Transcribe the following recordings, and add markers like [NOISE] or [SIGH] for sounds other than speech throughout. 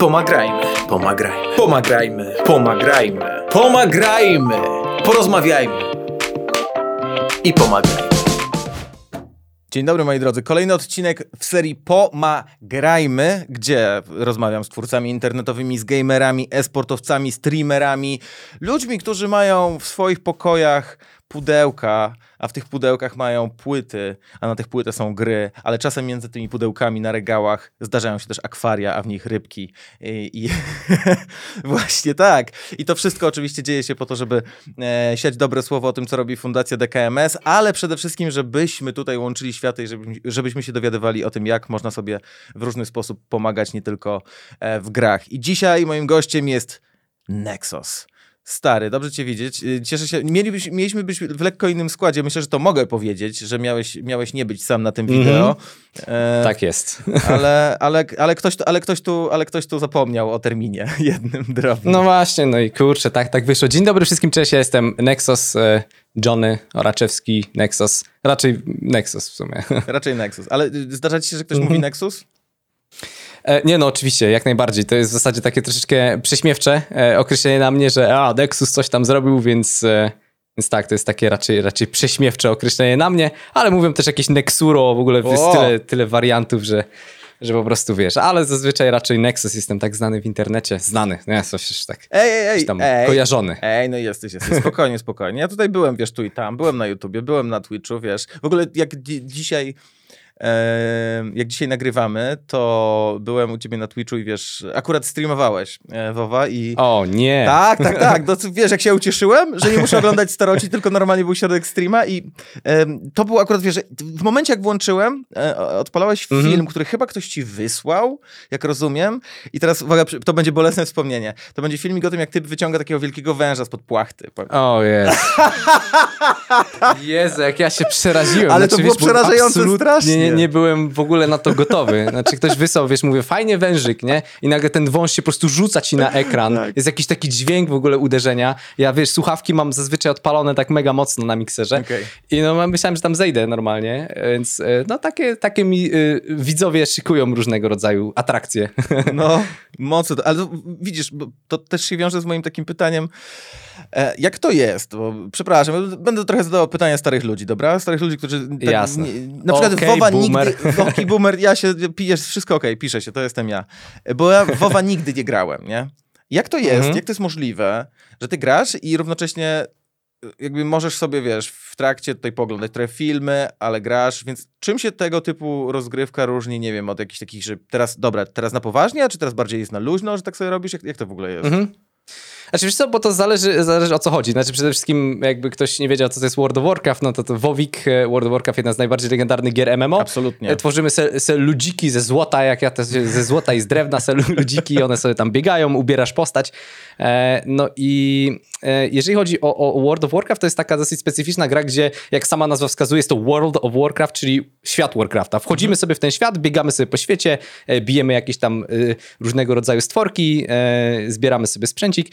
Pomagajmy, pomagajmy, pomagajmy, pomagajmy, pomagajmy, porozmawiajmy. I pomagajmy. Dzień dobry moi drodzy. Kolejny odcinek w serii Pomagrajmy, gdzie rozmawiam z twórcami internetowymi, z gamerami, e-sportowcami, streamerami, ludźmi, którzy mają w swoich pokojach pudełka, a w tych pudełkach mają płyty, a na tych płytach są gry, ale czasem między tymi pudełkami na regałach zdarzają się też akwaria, a w nich rybki. I, i [LAUGHS] właśnie tak. I to wszystko oczywiście dzieje się po to, żeby e, siać dobre słowo o tym, co robi Fundacja DKMS, ale przede wszystkim, żebyśmy tutaj łączyli światy i żebyśmy, żebyśmy się dowiadywali o tym, jak można sobie w różny sposób pomagać, nie tylko e, w grach. I dzisiaj moim gościem jest Nexus. Stary, dobrze cię widzieć. Y, cieszę się. Mielibyś, mieliśmy być w lekko innym składzie. Myślę, że to mogę powiedzieć, że miałeś, miałeś nie być sam na tym wideo. E, tak jest. [LAUGHS] Ale, ale, ale, ktoś, ale, ktoś tu, ale ktoś tu zapomniał o terminie [LAUGHS] jednym drobnym. No właśnie, no i kurczę, tak, tak wyszło. Dzień dobry wszystkim, cześć, ja jestem Nexus, e, Johnny Oraczewski, Nexus. Raczej Nexus w sumie. [LAUGHS] Raczej Nexus. Ale zdarza ci się, że ktoś mówi Nexus? E, nie no, oczywiście, jak najbardziej. To jest w zasadzie takie troszeczkę prześmiewcze e, określenie na mnie, że a, Nexus coś tam zrobił, więc... E, więc tak, to jest takie raczej, raczej prześmiewcze określenie na mnie, ale mówią też jakieś Nexuro, w ogóle jest tyle, tyle wariantów, że, że po prostu wiesz. Ale zazwyczaj raczej Nexus jestem tak znany w internecie. Znany, nie, coś tak. Ej, ej, ej. Tam ej, kojarzony. Ej, no jesteś, jesteś. Spokojnie, spokojnie. Ja tutaj byłem, wiesz, tu i tam. Byłem na YouTubie, byłem na Twitchu, wiesz. W ogóle jak dzi dzisiaj jak dzisiaj nagrywamy, to byłem u ciebie na Twitchu i wiesz, akurat streamowałeś e, Wowa i... O, nie. Tak, tak, tak. [LAUGHS] No, wiesz, jak się ucieszyłem, że nie muszę oglądać staroci, tylko normalnie był środek streama i to było akurat, wiesz, w momencie jak włączyłem, e, odpalałeś mhm. film, który chyba ktoś ci wysłał, jak rozumiem i teraz, uwaga, to będzie bolesne wspomnienie. To będzie filmik o tym, jak ty wyciąga takiego wielkiego węża spod płachty. O, jest. [LAUGHS] Jezu, jak ja się przeraziłem. Ale znaczy, to było wiesz, przerażające strasznie nie, nie byłem w ogóle na to gotowy. Znaczy ktoś wysłał, wiesz, mówię, fajnie wężyk, nie? I nagle ten wąż się po prostu rzuca ci na ekran. Tak. Jest jakiś taki dźwięk w ogóle uderzenia. Ja, wiesz, słuchawki mam zazwyczaj odpalone tak mega mocno na mikserze. Okay. I no myślałem, że tam zejdę normalnie, więc e, no takie, takie mi y, widzowie szykują różnego rodzaju atrakcje. No, mocno. Ale widzisz, to też się wiąże z moim takim pytaniem, jak to jest? Bo, przepraszam, będę trochę zadawał pytania starych ludzi, dobra? Starych ludzi, którzy... Tak, Jasne. Nie, na przykład okay, WoWa boomer. [LAUGHS] nigdy... Okay, boomer, ja się... Jest wszystko okej, okay, pisze się, to jestem ja. Bo ja WoWa nigdy nie grałem, nie? Jak to jest? Mhm. Jak to jest możliwe, że ty grasz i równocześnie e, jakby możesz sobie, wiesz, w trakcie tutaj poglądać trochę filmy, ale grasz, więc czym się tego typu rozgrywka różni, nie wiem, od jakichś takich, że teraz, dobra, teraz na poważnie, a czy teraz bardziej jest na luźno, że tak sobie robisz? Jak, jak to w ogóle jest? Mhm. Znaczy wiesz co, bo to zależy, zależy o co chodzi. Znaczy przede wszystkim jakby ktoś nie wiedział, co to jest World of Warcraft, no to, to WoWik, e, World of Warcraft, jedna z najbardziej legendarnych gier MMO. Absolutnie. E, tworzymy se, se ludziki ze złota, jak ja też ze złota i z drewna se ludziki, one sobie tam biegają, ubierasz postać. E, no i jeżeli chodzi o, o, World of Warcraft, to jest taka dosyć specyficzna gra, gdzie jak sama nazwa wskazuje, jest to World of Warcraft, czyli świat Warcrafta. Wchodzimy mhm. sobie w ten świat, biegamy sobie po świecie, bijemy jakieś tam różnego rodzaju stworki, zbieramy sobie sprzęcik.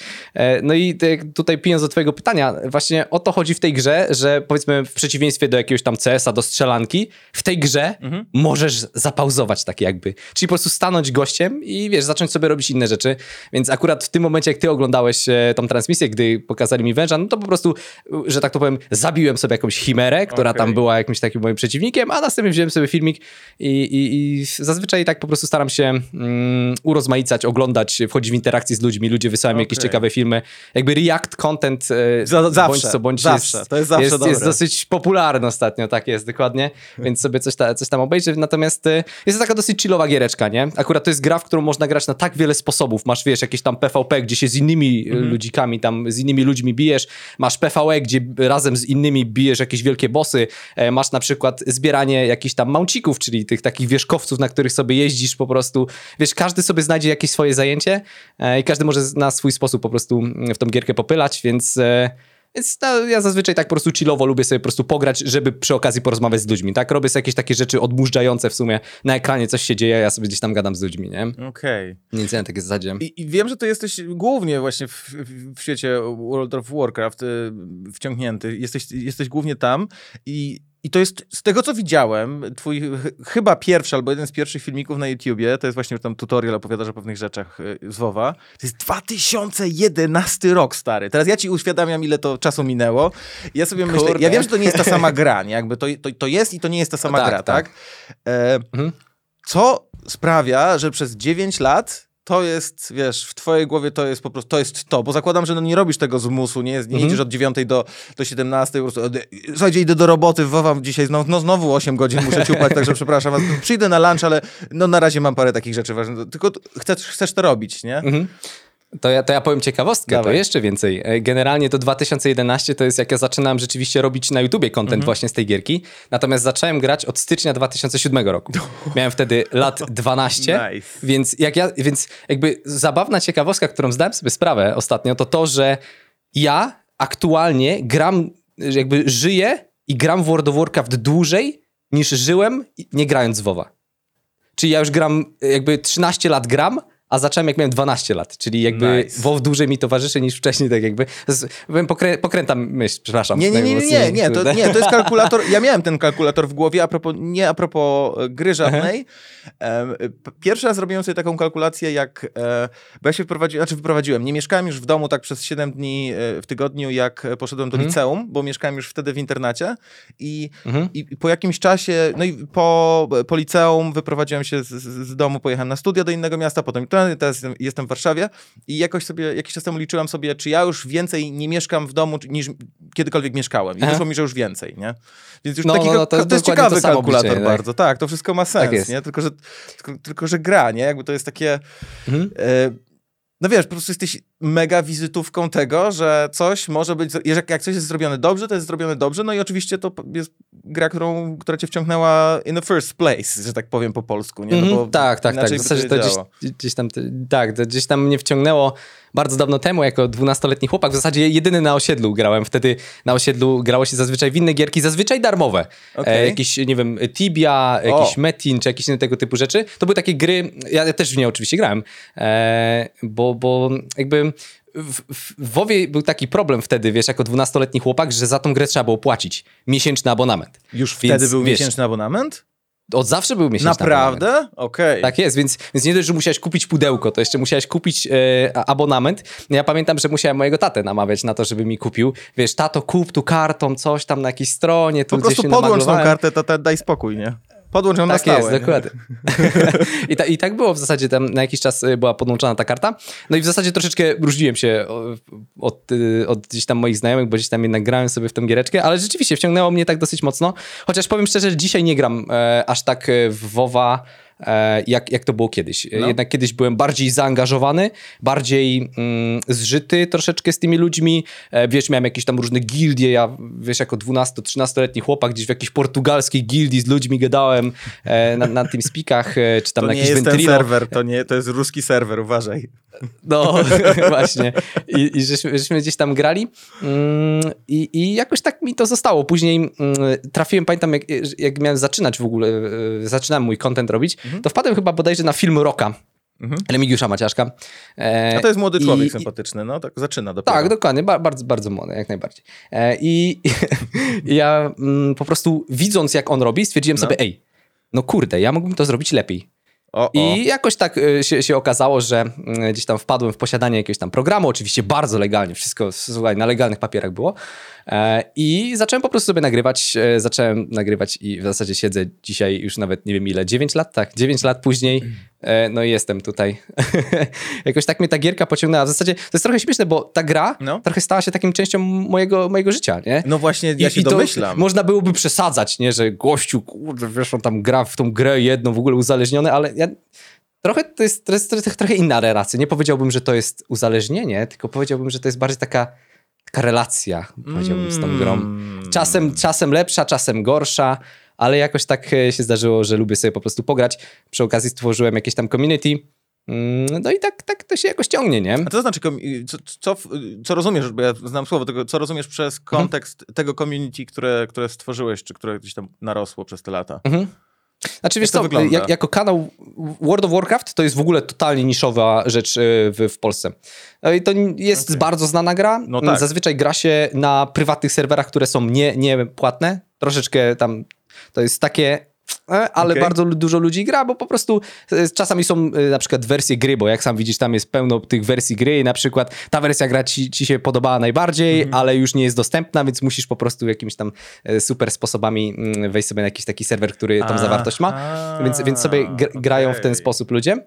No i tutaj pijąc do twojego pytania, właśnie o to chodzi w tej grze, że powiedzmy w przeciwieństwie do jakiegoś tam CS-a, do strzelanki, w tej grze mhm. możesz zapauzować tak jakby. Czyli po prostu stanąć gościem i wiesz, zacząć sobie robić inne rzeczy. Więc akurat w tym momencie, jak ty oglądałeś e, tą transmisję, gdy pokazali mi węża, no to po prostu, że tak to powiem, zabiłem sobie jakąś chimerę, która okay. tam była jakimś takim moim przeciwnikiem, a następnie wziąłem sobie filmik i, i, i zazwyczaj tak po prostu staram się mm, urozmaicać, oglądać, wchodzić w interakcję z ludźmi, ludzie wysyłają okay. jakieś ciekawe filmy. Jakby react content e, Za, zawsze, bądź co bądź zawsze. Jest, to jest zawsze jest, dobre. jest dosyć popularny ostatnio, tak jest, dokładnie, więc sobie coś, ta, coś tam obejrzę, natomiast e, jest to taka dosyć chillowa giereczka, nie? Akurat to jest gra, w którą można grać na tak wiele sposobów. Masz, wiesz, jakieś tam PvP, gdzie się z innymi mhm. ludzikami, tam z innymi ludźmi bijesz, masz PvE, gdzie razem z innymi bijesz jakieś wielkie bossy, e, masz na przykład zbieranie jakichś tam mauncików, czyli tych takich wierzchowców, na których sobie jeździsz po prostu. Wiesz, każdy sobie znajdzie jakieś swoje zajęcie e, i każdy może na swój sposób po prostu w tą gierkę popylać, więc e, więc no, ja zazwyczaj tak po prostu chillowo lubię sobie po prostu pograć, żeby przy okazji porozmawiać z ludźmi, tak? Robię sobie jakieś takie rzeczy odmurzające w sumie. Na ekranie coś się dzieje, ja sobie gdzieś tam gadam z ludźmi, nie? Okej. Okay. Ja na takie zasadzie. I, I, wiem, że ty jesteś głównie właśnie w, w, świecie World of Warcraft y, wciągnięty. Jesteś, jesteś głównie tam i I to jest, z tego co widziałem, twój ch- chyba pierwszy albo jeden z pierwszych filmików na YouTubie, to jest właśnie tam tutorial, opowiadasz o pewnych rzeczach y, z WoWa. To jest 2011 rok, stary. Teraz ja ci uświadamiam, ile to czasu minęło. Ja sobie myślę, Kurde. ja wiem, że to nie jest ta sama gra, nie? Jakby to, to, to jest i to nie jest ta sama Tak, gra, tak. tak? E, Mhm. Co sprawia, że przez 9 lat to jest, wiesz, w twojej głowie to jest po prostu, to jest to, bo zakładam, że no nie robisz tego z musu, nie, jest, nie Mhm. idziesz od 9 do, do 17, po prostu, od- słuchajcie, idę do roboty, wowam dzisiaj, no, no znowu 8 godzin muszę ciupać, także przepraszam was, przyjdę na lunch, ale no na razie mam parę takich rzeczy ważnych, tylko chcesz, chcesz to robić, nie? Mhm. To ja, to ja powiem ciekawostkę, to Dawaj. jeszcze więcej. E, Generalnie to 2011 to jest jak ja zaczynałem rzeczywiście robić na YouTubie content Mhm. właśnie z tej gierki. Natomiast zacząłem grać od stycznia 2007 roku. [LAUGHS] Miałem wtedy lat 12, Nice. więc jak ja, więc jakby zabawna ciekawostka, którą zdałem sobie sprawę ostatnio, to to, że ja aktualnie gram, jakby żyję i gram w World of Warcraft dłużej niż żyłem nie grając w WoWa. Czyli ja już gram, jakby 13 lat gram, a zacząłem jak miałem 12 lat, czyli jakby Nice. WoW dłużej mi towarzyszy niż wcześniej, tak jakby. Pokrę, pokrętam myśl, przepraszam. Nie, nie, nie, nie, nie, to, nie, to jest [LAUGHS] kalkulator. Ja miałem ten kalkulator w głowie, a propos, nie a propos e, gry żadnej. P- Pierwszy raz zrobiłem sobie taką kalkulację, jak. E, bo ja się wyprowadziłem, znaczy wyprowadziłem. Nie mieszkałem już w domu tak przez 7 dni e, w tygodniu, jak e, poszedłem do Mhm. liceum, bo mieszkałem już wtedy w internacie. I, Mhm. i i po jakimś czasie, no i po, po liceum wyprowadziłem się z, z z domu, pojechałem na studia do innego miasta, potem teraz jestem, w Warszawie i jakoś sobie, jakiś czas temu liczyłem sobie, czy ja już więcej nie mieszkam w domu, niż kiedykolwiek mieszkałem. I Aha. wyszło mi, że już więcej, nie? Więc już No, taki, no, no, to jest to jest ciekawy to kalkulator obliczenie, tak. bardzo. Tak, to wszystko ma sens, jest. nie? Tylko że, tylko, tylko, że gra, nie? Jakby to jest takie... Mhm. E, no wiesz, po prostu jesteś mega wizytówką tego, że coś może być, jeżeli jak coś jest zrobione dobrze, to jest zrobione dobrze, no i oczywiście to jest gra, którą, która cię wciągnęła in the first place, że tak powiem po polsku, nie? No Mhm, tak, tak, tak. W zasadzie to gdzieś, gdzieś tam, tak, to gdzieś tam mnie wciągnęło bardzo dawno temu, jako 12-letni chłopak. W zasadzie jedyny na osiedlu grałem. Wtedy na osiedlu grało się zazwyczaj w inne gierki, zazwyczaj darmowe. Okej. E, jakieś, nie wiem, Tibia, jakiś Metin, czy jakieś inne tego typu rzeczy. To były takie gry, ja, ja też w nie oczywiście grałem, e, bo, bo jakby w, w WoWie był taki problem wtedy, wiesz, jako 12-letni chłopak, że za tą grę trzeba było płacić miesięczny abonament. Już Więc, wtedy był wiesz, miesięczny abonament? Od zawsze był miesięczny abonament. Naprawdę? Okej. Tak jest, więc, więc nie dość, że musiałeś kupić pudełko, to jeszcze musiałeś kupić e, abonament. No Ja pamiętam, że musiałem mojego tatę namawiać na to, żeby mi kupił. Wiesz, tato, kup tu kartą, coś tam na jakiejś stronie. Tu Po prostu podłącz tą kartę, to daj spokój, nie? Podłącz ją na Tak stałe. jest, nie? dokładnie. [LAUGHS] I, ta, I tak było w zasadzie, tam na jakiś czas y, była podłączona ta karta. No i w zasadzie troszeczkę różniłem się od, y, od gdzieś tam moich znajomych, bo gdzieś tam jednak grałem sobie w tę giereczkę, ale rzeczywiście wciągnęło mnie tak dosyć mocno. Chociaż powiem szczerze, że dzisiaj nie gram e, aż tak e, w WoWa, jak, jak to było kiedyś. No. Jednak kiedyś byłem bardziej zaangażowany, bardziej mm, zżyty troszeczkę z tymi ludźmi. E, wiesz, miałem jakieś tam różne gildie. Ja, wiesz, jako 12-13-letni chłopak gdzieś w jakiejś portugalskiej gildii z ludźmi gadałem e, na, na tym speakach, e, czy tam To na nie jakiś jest ten serwer, to, nie, to jest ruski serwer, uważaj. No, [LAUGHS] właśnie. I, i żeśmy, żeśmy gdzieś tam grali mm, i, i jakoś tak mi to zostało. Później mm, trafiłem, pamiętam, jak, jak miałem zaczynać w ogóle, e, zaczynałem mój content robić, to wpadłem chyba bodajże na film Roka. Mhm. Remigiusza Maciaszka. E, A to jest młody człowiek i- sympatyczny, no tak zaczyna dopiero. tak, dokładnie, ba bardzo, bardzo młody, jak najbardziej. E, I i [LAUGHS] ja mm, po prostu widząc, jak on robi, stwierdziłem No. sobie, ej, no kurde, ja mógłbym to zrobić lepiej. O, o. I jakoś tak y, się, się okazało, że y, gdzieś tam wpadłem w posiadanie jakiegoś tam programu, oczywiście bardzo legalnie, wszystko słuchaj, na legalnych papierach było. E, I zacząłem po prostu sobie nagrywać, e, zacząłem nagrywać i w zasadzie siedzę dzisiaj już nawet nie wiem ile, 9 lat, tak, 9 lat później, e, no i jestem tutaj. [LAUGHS] jakoś tak mnie ta gierka pociągnęła. W zasadzie to jest trochę śmieszne, bo ta gra No. trochę stała się takim częścią mojego, mojego życia, nie? No właśnie, ja się to domyślam. Można byłoby przesadzać, nie, że gościu, kurde, wiesz, on tam gra w tą grę jedną, w ogóle uzależniony, ale ja trochę to jest, to jest, to jest trochę inna relacja. Nie powiedziałbym, że to jest uzależnienie, tylko powiedziałbym, że to jest bardziej taka, taka relacja, powiedziałbym, z tą grą. Mm. Czasem, czasem lepsza, czasem gorsza, ale jakoś tak e, się zdarzyło, że lubię sobie po prostu pograć. Przy okazji stworzyłem jakieś tam community. Mm, No i tak, tak to się jakoś ciągnie, nie? A to znaczy, co, co, co rozumiesz, bo ja znam słowo tego, co rozumiesz przez Mhm. kontekst tego community, które, które stworzyłeś, czy które gdzieś tam narosło przez te lata? Mhm. Znaczy, wiesz to co, jak, jako kanał World of Warcraft to jest w ogóle totalnie niszowa rzecz e, w, w Polsce. No I to jest bardzo znana gra. No tak. Zazwyczaj gra się na prywatnych serwerach, które są nie, nie płatne. troszeczkę tam, to jest takie ale okay. bardzo dużo ludzi gra, bo po prostu e, czasami są e, na przykład wersje gry, bo jak sam widzisz, tam jest pełno tych wersji gry i na przykład ta wersja gra ci, ci się podobała najbardziej, mm -hmm. ale już nie jest dostępna, więc musisz po prostu jakimiś tam super sposobami mm, wejść sobie na jakiś taki serwer, który tą zawartość ma, więc, więc sobie grają okay. w ten sposób ludzie.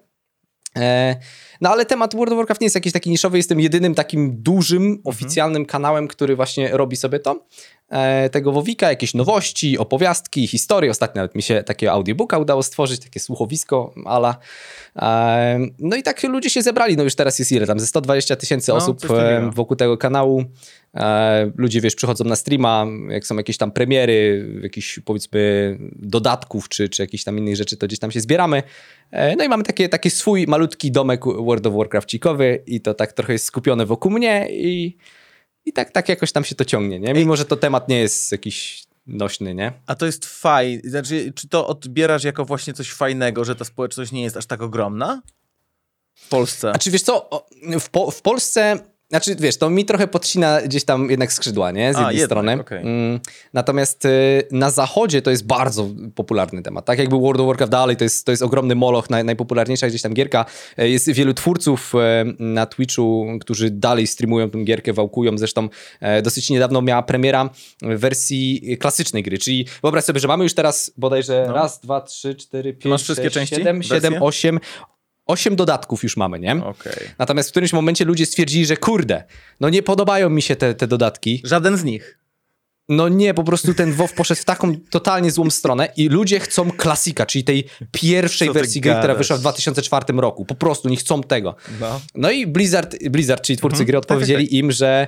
No ale temat World of Warcraft nie jest jakiś taki niszowy, jestem jedynym takim dużym, mhm. oficjalnym kanałem, który właśnie robi sobie to. E, tego Wowika, jakieś nowości, opowiastki, historie. Ostatnio nawet mi się takiego audiobooka udało stworzyć, takie słuchowisko ala. E, no i tak ludzie się zebrali, no już teraz jest ile tam, ze 120 tysięcy no, osób e, wokół tego kanału. Ludzie, wiesz, przychodzą na streama, jak są jakieś tam premiery, jakichś powiedzmy dodatków, czy, czy jakichś tam innych rzeczy, to gdzieś tam się zbieramy. No i mamy takie, taki swój malutki domek World of Warcraftcikowy i to tak trochę jest skupione wokół mnie i i tak, tak jakoś tam się to ciągnie, nie? Mimo, że to temat nie jest jakiś nośny, nie? A to jest fajne. Znaczy, czy to odbierasz jako właśnie coś fajnego, że ta społeczność nie jest aż tak ogromna? W Polsce. A czy wiesz co, w, po, w Polsce znaczy, wiesz, to mi trochę podcina gdzieś tam jednak skrzydła, nie? Z jednej jednak, strony. Okay. Mm, natomiast y, na zachodzie to jest bardzo popularny temat. Tak jakby World of Warcraft dalej, to jest, to jest ogromny moloch, naj, najpopularniejsza gdzieś tam gierka. Y, jest wielu twórców y, na Twitchu, którzy dalej streamują tę gierkę, wałkują. Zresztą dosyć niedawno miała premiera wersji klasycznej gry, czyli wyobraź sobie, że mamy już teraz bodajże no. raz, dwa, trzy, cztery, pięć, masz wszystkie sześć, części? siedem, siedem, osiem, Osiem dodatków już mamy, nie? Okay. Natomiast w którymś momencie ludzie stwierdzili, że kurde, no nie podobają mi się te, te dodatki. Żaden z nich. No nie, po prostu ten WoW poszedł w taką totalnie złą stronę i ludzie chcą klasika, czyli tej pierwszej wersji gry, która wyszła w 2004 roku. Po prostu nie chcą tego. No, no i Blizzard, Blizzard, czyli twórcy mhm. gry, odpowiedzieli tak, tak, tak. im, że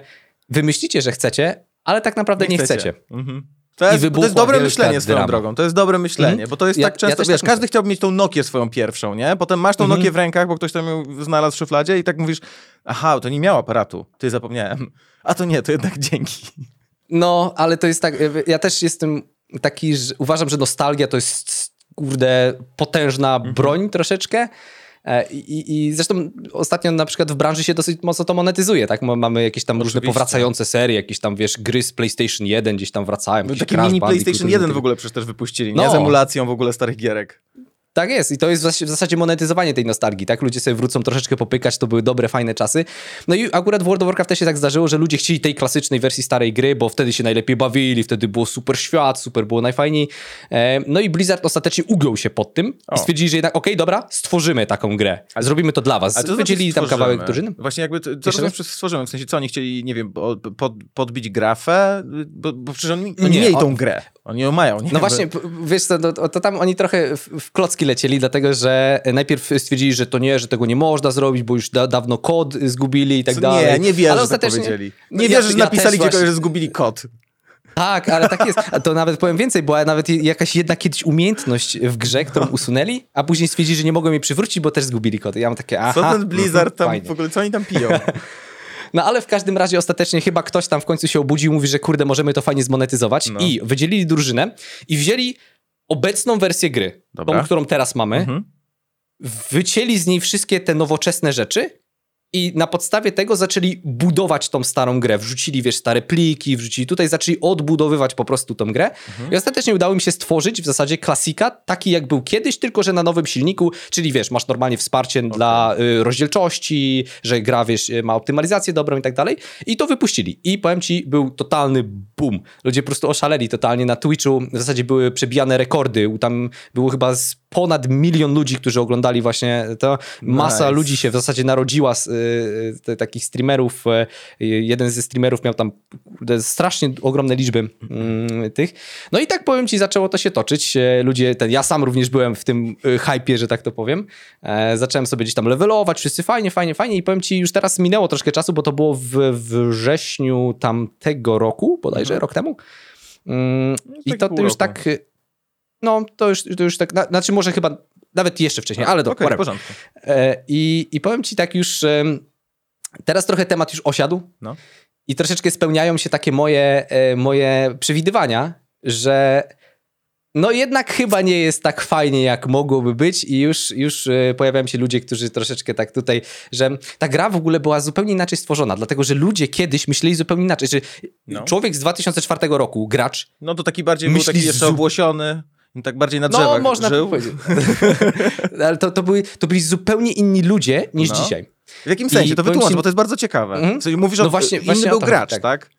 wy myślicie, że chcecie, ale tak naprawdę nie, nie chcecie. chcecie. Mhm. To jest, to jest dobre myślenie swoją drama. drogą. To jest dobre myślenie, mm. bo to jest ja, tak często, ja wiesz, tak każdy chciałby mieć tą Nokię swoją pierwszą, nie? Potem masz tą mm -hmm. Nokię w rękach, bo ktoś tam ją znalazł w szufladzie i tak mówisz, aha, to nie miał aparatu, ty zapomniałem. A to nie, to jednak dzięki. No, ale to jest tak, ja też jestem taki, że uważam, że nostalgia to jest, kurde, potężna mm -hmm. broń troszeczkę, I, I, zresztą ostatnio na przykład w branży się dosyć mocno to monetyzuje, tak? Mamy jakieś tam Oczywiście. różne powracające serie, jakieś tam, wiesz, gry z PlayStation 1 gdzieś tam wracają. No, taki mini PlayStation 1 w ogóle przecież też wypuścili, no. nie? Z emulacją w ogóle starych gierek. Tak jest i to jest w zasadzie monetyzowanie tej nostalgii, tak? Ludzie sobie wrócą troszeczkę popykać, to były dobre, fajne czasy. No i akurat w World of Warcraft też się tak zdarzyło, że ludzie chcieli tej klasycznej wersji starej gry, bo wtedy się najlepiej bawili, wtedy było super świat, super było najfajniej. E, no i Blizzard ostatecznie ugiął się pod tym o. i stwierdzili, że jednak okej, okay, dobra, stworzymy taką grę. Zrobimy to dla was. A to Wydzielili znaczy tam kawałek drużyny. Właśnie jakby, co to znaczy stworzymy? W sensie, co oni chcieli, nie wiem, pod, podbić grafę? Bo, bo przecież oni, oni nie, mieli tą grę. Oni ją mają. Nie? No właśnie, wiesz co, to, to, tam oni trochę w, klocki lecieli, dlatego że najpierw stwierdzili, że to nie, że tego nie można zrobić, bo już da, dawno kod zgubili i tak co, dalej. Nie, nie wierzę, Ale że tak powiedzieli. Nie ja, wierzę, że ja napisali gdzieś, właśnie... że zgubili kod. Tak, ale tak jest. To nawet powiem więcej, była nawet jakaś jedna kiedyś umiejętność w grze, którą [LAUGHS] usunęli, a później stwierdzili, że nie mogą jej przywrócić, bo też zgubili kod. Ja mam takie, aha. Co ten Blizzard tam, fajnie. w ogóle, co oni tam piją? [LAUGHS] No ale w każdym razie ostatecznie chyba ktoś tam w końcu się obudził i mówi, że kurde, możemy to fajnie zmonetyzować. No. I wydzielili drużynę i wzięli obecną wersję gry, Dobra. tą, którą teraz mamy, mhm. wycięli z niej wszystkie te nowoczesne rzeczy i na podstawie tego zaczęli budować tą starą grę. Wrzucili, wiesz, stare pliki, wrzucili tutaj, zaczęli odbudowywać po prostu tą grę. Mhm. I ostatecznie udało mi się stworzyć w zasadzie klasika, taki jak był kiedyś, tylko że na nowym silniku, czyli wiesz, masz normalnie wsparcie okay. dla y, rozdzielczości, że gra, wiesz, ma optymalizację dobrą i tak dalej. I to wypuścili. I powiem ci, był totalny boom. Ludzie po prostu oszaleli totalnie na Twitchu. W zasadzie były przebijane rekordy. Tam było chyba z ponad milion ludzi, którzy oglądali właśnie to. Masa nice. ludzi się w zasadzie narodziła z y, takich streamerów. Y, jeden ze streamerów miał tam strasznie ogromne liczby y, tych. No i tak powiem ci, zaczęło to się toczyć. E, ludzie, ten, ja sam również byłem w tym y, hypie, że tak to powiem. E, zacząłem sobie gdzieś tam levelować, wszyscy fajnie, fajnie, fajnie i powiem ci, już teraz minęło troszkę czasu, bo to było w wrześniu tamtego roku, bodajże mhm. rok temu. Mm, no, I to, to już tak no, to już, to już tak, na, znaczy może chyba nawet jeszcze wcześniej, ale to okay, w porządku. E, I, I powiem ci tak już, teraz trochę temat już osiadł no. i troszeczkę spełniają się takie moje, e, moje przewidywania, że no jednak chyba nie jest tak fajnie, jak mogłoby być i już, już e, pojawiają się ludzie, którzy troszeczkę tak tutaj, że ta gra w ogóle była zupełnie inaczej stworzona, dlatego że ludzie kiedyś myśleli zupełnie inaczej, że No. człowiek z 2004 roku, gracz, No to taki bardziej był taki jeszcze obłosiony, tak bardziej na drzewach no można żył. powiedzieć, [LAUGHS] ale to, to, byli, to byli zupełnie inni ludzie niż No. dzisiaj. W jakim I sensie? To powiem wytłumacz, ci- bo to jest bardzo ciekawe. W sensie mówisz, No o właśnie- inny właśnie był to gracz, chodzi, tak?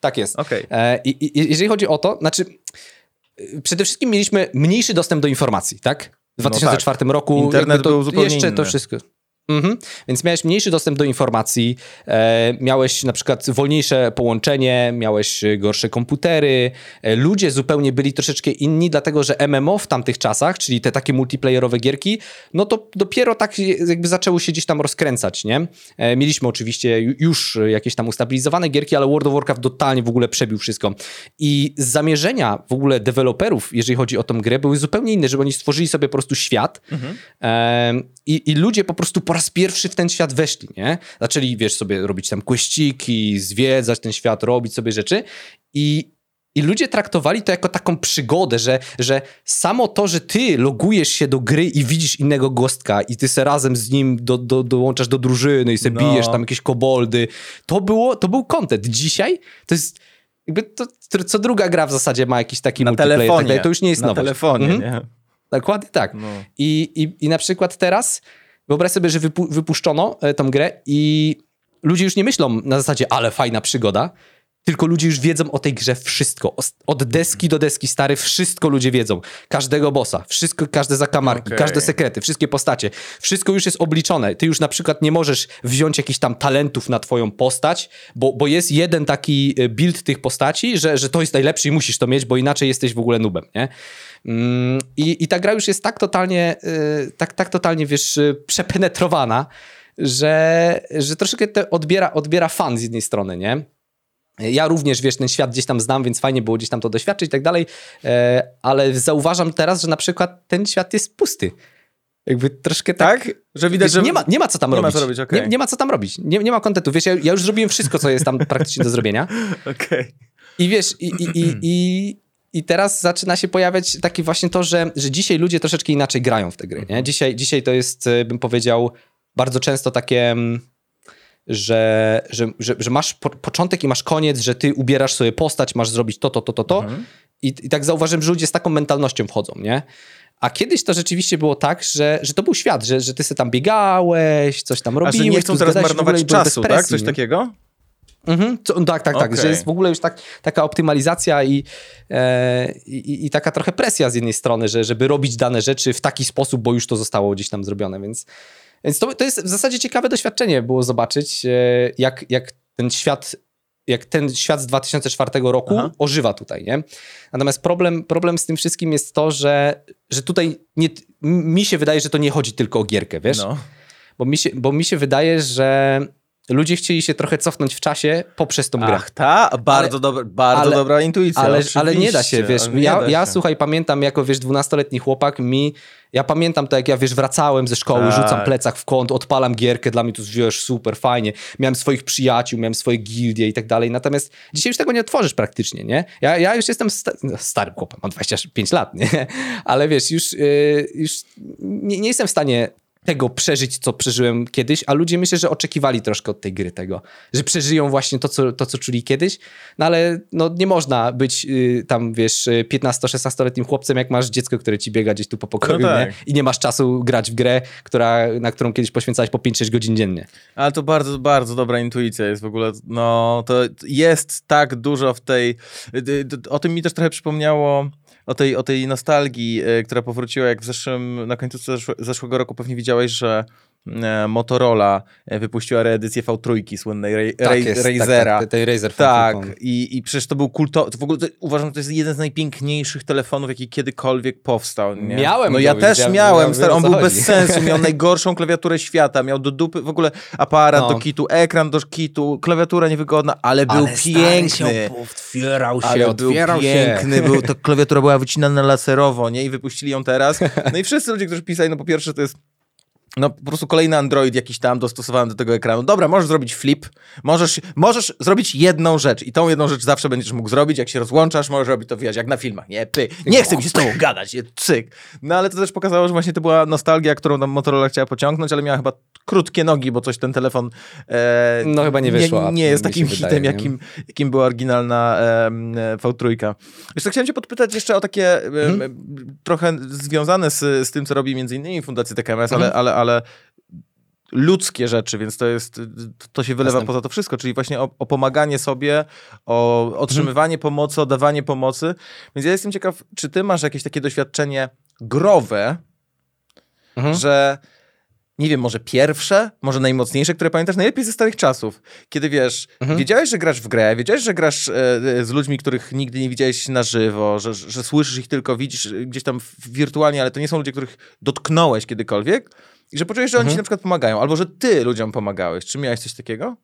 Tak jest. Okej. E, I, i jeżeli chodzi o to, znaczy e, przede wszystkim mieliśmy mniejszy dostęp do informacji, tak? W 2004 roku No Internet jakby to był zupełnie jeszcze to inny. wszystko. Mhm. Więc miałeś mniejszy dostęp do informacji, e, miałeś na przykład wolniejsze połączenie, miałeś e, gorsze komputery, e, ludzie zupełnie byli troszeczkę inni, dlatego że MMO w tamtych czasach, czyli te takie multiplayerowe gierki, no to dopiero tak jakby zaczęły się gdzieś tam rozkręcać, nie? E, mieliśmy oczywiście ju- już jakieś tam ustabilizowane gierki, ale World of Warcraft totalnie w ogóle przebił wszystko. I zamierzenia w ogóle deweloperów, jeżeli chodzi o tą grę, były zupełnie inne, żeby oni stworzyli sobie po prostu świat Em, i, i ludzie po prostu po raz pierwszy w ten świat weszli, nie? Zaczęli, wiesz, sobie robić tam kłeściki, zwiedzać ten świat, robić sobie rzeczy i, i ludzie traktowali to jako taką przygodę, że, że samo to, że ty logujesz się do gry i widzisz innego gostka i ty se razem z nim do, do, dołączasz do drużyny i se No. bijesz tam jakieś koboldy, to było, to był content. Dzisiaj to jest jakby to, co druga gra w zasadzie ma jakiś taki Na multiplayer, tak telefonie. dalej, to już nie jest Na nowość. telefonie, Mhm. nie? Dokładnie tak. No. I, i, I na przykład teraz wyobraź sobie, że wypu wypuszczono e, tą grę i ludzie już nie myślą na zasadzie, ale fajna przygoda, tylko ludzie już wiedzą o tej grze wszystko. Od deski do deski, stary, wszystko ludzie wiedzą. Każdego bossa, wszystko, każde zakamarki, Okej. każde sekrety, wszystkie postacie. Wszystko już jest obliczone. Ty już na przykład nie możesz wziąć jakichś tam talentów na twoją postać, bo, bo jest jeden taki e, build tych postaci, że, że to jest najlepszy i musisz to mieć, bo inaczej jesteś w ogóle nubem, nie? Mm, I, I ta gra już jest tak totalnie, y, tak, tak totalnie, wiesz, y, przepenetrowana, że, że troszeczkę to odbiera, odbiera fan z jednej strony, nie? Ja również, wiesz, ten świat gdzieś tam znam, więc fajnie było gdzieś tam to doświadczyć i tak dalej, e, ale zauważam teraz, że na przykład ten świat jest pusty. Jakby troszkę tak... Tak? Że widać, Wiesz, że... nie, ma, nie ma co tam nie ma robić. co robić, okej. nie, nie ma co tam robić. Nie, nie ma kontentu. Wiesz, ja, ja już zrobiłem wszystko, co jest tam [LAUGHS] praktycznie do zrobienia. Okej. I wiesz, i, i, i, i, i teraz zaczyna się pojawiać takie właśnie to, że, że dzisiaj ludzie troszeczkę inaczej grają w te gry. Nie? Dzisiaj, dzisiaj to jest, e, bym powiedział, bardzo często takie, mm, że, że, że, że masz po, początek i masz koniec, że ty ubierasz sobie postać, masz zrobić to, to, to, to, to. I, I tak zauważyłem, że ludzie z taką mentalnością wchodzą, nie? A kiedyś to rzeczywiście było tak, że, że to był świat, że, że ty sobie tam biegałeś, coś tam A robiłeś. że nie chcą teraz marnować czasu, tak? Coś nie? takiego? Mhm, co, tak, tak, tak, Okej. że jest w ogóle już tak, taka optymalizacja i, e, i, i taka trochę presja z jednej strony, że, żeby robić dane rzeczy w taki sposób, bo już to zostało gdzieś tam zrobione, więc, więc to, to jest w zasadzie ciekawe doświadczenie było zobaczyć, e, jak, jak ten świat jak ten świat z 2004 roku Aha. ożywa tutaj, nie? Natomiast problem, problem z tym wszystkim jest to, że, że tutaj nie, mi się wydaje, że to nie chodzi tylko o gierkę, wiesz? No. Bo, mi się, bo mi się wydaje, że ludzie chcieli się trochę cofnąć w czasie poprzez tą grę. Ach, ta? Bardzo, dobra, bardzo ale- dobra intuicja. Ale, ale nie da się, wiesz. ale Ja, da ja się. słuchaj, pamiętam jako, wiesz, dwunastoletni chłopak, mi, ja pamiętam to, jak ja, wiesz, wracałem ze szkoły, Tak. rzucam plecak w kąt, odpalam gierkę, dla mnie to, wiesz, super, fajnie. Miałem swoich przyjaciół, miałem swoje gildie i tak dalej, natomiast dzisiaj już tego nie otworzysz praktycznie, nie? Ja, ja już jestem sta no, starym chłopem, mam 25 lat, nie? [LAUGHS] Ale wiesz, już, yy, już nie, nie jestem w stanie tego przeżyć, co przeżyłem kiedyś, a ludzie myślę, że oczekiwali troszkę od tej gry tego, że przeżyją właśnie to, co, to, co czuli kiedyś, no ale no, nie można być y, tam, wiesz, y, 15-16-letnim chłopcem, jak masz dziecko, które ci biega gdzieś tu po pokoju, No tak. nie? I nie masz czasu grać w grę, która, na którą kiedyś poświęcałeś po 5-6 godzin dziennie. Ale to bardzo, bardzo dobra intuicja jest w ogóle. No, to jest tak dużo w tej. d- d- O tym mi też trochę przypomniało. O tej, o tej nostalgii, e, która powróciła, jak w zeszłym, na końcu zeszłe, zeszłego roku pewnie widziałeś, że Motorola e, wypuściła reedycję V3 słynnej Ra- tak jest, Razera. Tak, tak, tej Razer Tak, i, i przecież to był kulto. W ogóle to, uważam, że to jest jeden z najpiękniejszych telefonów, jaki kiedykolwiek powstał. Nie? Miałem No ja też ja- miałem, stary, o on był chodzi. bez sensu, miał [LAUGHS] najgorszą klawiaturę świata, miał do dupy w ogóle aparat No. do kitu, ekran do kitu, klawiatura niewygodna, ale był piękny. otwierał się, Ale był otwierał piękny, się. był, to klawiatura była wycinana laserowo, nie? I wypuścili ją teraz. No i wszyscy ludzie, którzy pisali, no po pierwsze to jest no po prostu kolejny Android jakiś tam dostosowany do tego ekranu. Dobra, możesz zrobić flip, możesz, możesz zrobić jedną rzecz i tą jedną rzecz zawsze będziesz mógł zrobić, jak się rozłączasz, możesz robić to, wiesz, jak na filmach, nie, py, nie chcę mi się z tobą gadać, nie, cyk. No ale to też pokazało, że właśnie to była nostalgia, którą tam Motorola chciała pociągnąć, ale miała chyba krótkie nogi, bo coś ten telefon e, No chyba nie wyszło, nie, nie jest takim wydaje, hitem, nie? jakim, jakim była oryginalna e, V3. Wiesz co, chciałem cię podpytać jeszcze o takie e, trochę związane z, z tym, co robi między innymi Fundacja TKMS, ale, ale, ale ludzkie rzeczy, więc to jest, to się wylewa Jasne. poza to wszystko, czyli właśnie o, o pomaganie sobie, o otrzymywanie pomocy, o dawanie pomocy. Więc ja jestem ciekaw, czy ty masz jakieś takie doświadczenie growe, Mhm. że nie wiem, może pierwsze, może najmocniejsze, które pamiętasz, najlepiej ze starych czasów, kiedy wiesz, Mhm. wiedziałeś, że grasz w grę, wiedziałeś, że grasz e, e, z ludźmi, których nigdy nie widziałeś na żywo, że, że słyszysz ich tylko, widzisz gdzieś tam wirtualnie, ale to nie są ludzie, których dotknąłeś kiedykolwiek i że poczujesz, że oni Mhm. ci na przykład pomagają, albo że ty ludziom pomagałeś. Czy miałeś coś takiego?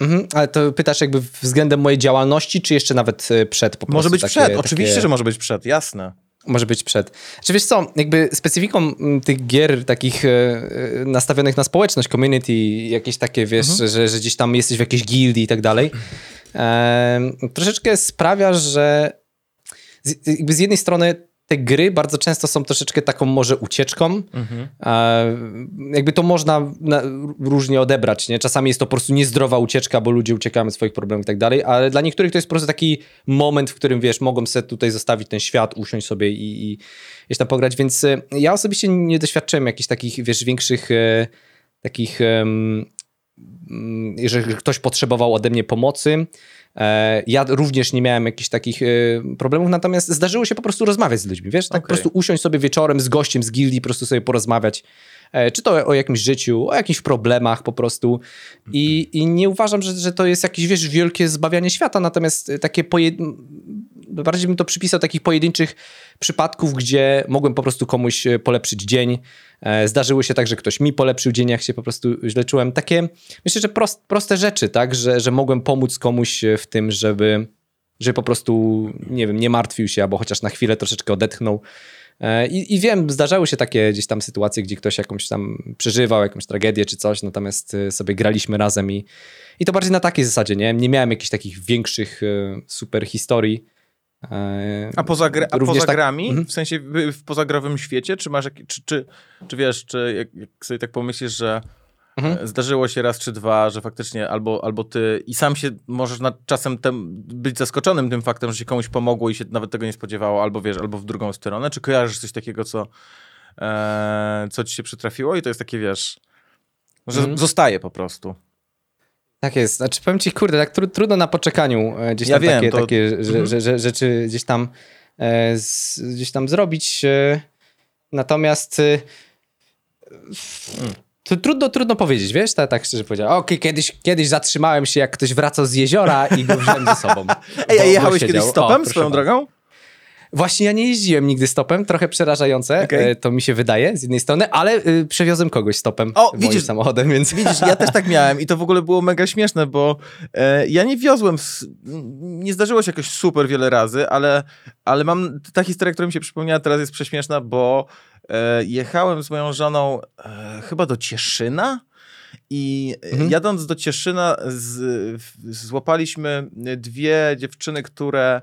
Mhm, ale to pytasz jakby względem mojej działalności, czy jeszcze nawet e, przed po Może prostu być takie- przed, takie- oczywiście, że może być przed, jasne. Może być przed. Czy wiesz co, jakby specyfiką mm, tych gier takich e, e, nastawionych na społeczność, community, jakieś takie, wiesz, że, że gdzieś tam jesteś w jakiejś gildii i tak dalej, troszeczkę sprawia, że z, z jednej strony te gry bardzo często są troszeczkę taką może ucieczką. E, jakby to można na, różnie odebrać, nie? Czasami jest to po prostu niezdrowa ucieczka, bo ludzie uciekają od swoich problemów i tak dalej, ale dla niektórych to jest po prostu taki moment, w którym, wiesz, mogą sobie tutaj zostawić ten świat, usiąść sobie i, i gdzieś tam pograć, więc e, ja osobiście nie doświadczyłem jakichś takich, wiesz, większych e, takich, mm, jeżeli ktoś potrzebował ode mnie pomocy, E, Ja również nie miałem jakichś takich e, problemów, natomiast zdarzyło się po prostu rozmawiać z ludźmi, wiesz? Tak po Okej. prostu usiąść sobie wieczorem z gościem z gildii, po prostu sobie porozmawiać. E, Czy to o jakimś życiu, o jakichś problemach po prostu. I, i nie uważam, że, że to jest jakieś, wiesz, wielkie zbawianie świata, natomiast e, takie pojed... bardziej bym to przypisał takich pojedynczych przypadków, gdzie mogłem po prostu komuś e, polepszyć dzień. E, Zdarzyło się tak, że ktoś mi polepszył dzień, jak się po prostu źle czułem. Takie, myślę, że prost, proste rzeczy, tak, że, że mogłem pomóc komuś e, w tym, żeby, żeby po prostu, nie wiem, nie martwił się, albo chociaż na chwilę troszeczkę odetchnął. E, I, I wiem, zdarzały się takie gdzieś tam sytuacje, gdzie ktoś jakąś tam przeżywał, jakąś tragedię czy coś, natomiast sobie graliśmy razem i, i to bardziej na takiej zasadzie, nie? Nie miałem jakichś takich większych super historii. E, A poza, gra, a poza tak- grami, Mhm. w sensie w, pozagrowym świecie, czy masz, jak- czy, czy, czy wiesz, czy jak, jak sobie tak pomyślisz, że Mhm. e, zdarzyło się raz czy dwa, że faktycznie albo, albo ty i sam się możesz nad czasem tem, być zaskoczonym tym faktem, że się komuś pomogło i się nawet tego nie spodziewało, albo wiesz, albo w drugą stronę, czy kojarzysz coś takiego, co, e, co ci się przytrafiło i to jest takie, wiesz, że Mhm. zostaje po prostu. Tak jest. Znaczy powiem ci, kurde, tak tru, trudno na poczekaniu e, gdzieś Ja tam wiem, takie, to- takie Mhm. że, że, rzeczy gdzieś tam, e, z, gdzieś tam zrobić. E, natomiast e, to trudno, trudno powiedzieć, wiesz, tak, tak szczerze powiedziałem. Okej, kiedyś, kiedyś zatrzymałem się, jak ktoś wracał z jeziora i go wziąłem ze sobą. [LAUGHS] Ej, a jechałeś kiedyś O, stopem proszę swoją drogą? Właśnie ja nie jeździłem nigdy stopem, trochę przerażające, Okej. e, to mi się wydaje z jednej strony, ale y, przewiozłem kogoś stopem O, moim widzisz- samochodem, więc... Widzisz, ja też tak miałem i to w ogóle było mega śmieszne, bo e, ja nie wiozłem, nie zdarzyło się jakoś super wiele razy, ale, ale mam, ta historia, która mi się przypomniała teraz jest prześmieszna, bo e, jechałem z moją żoną e, chyba do Cieszyna i Mhm. jadąc do Cieszyna z, złapaliśmy dwie dziewczyny, które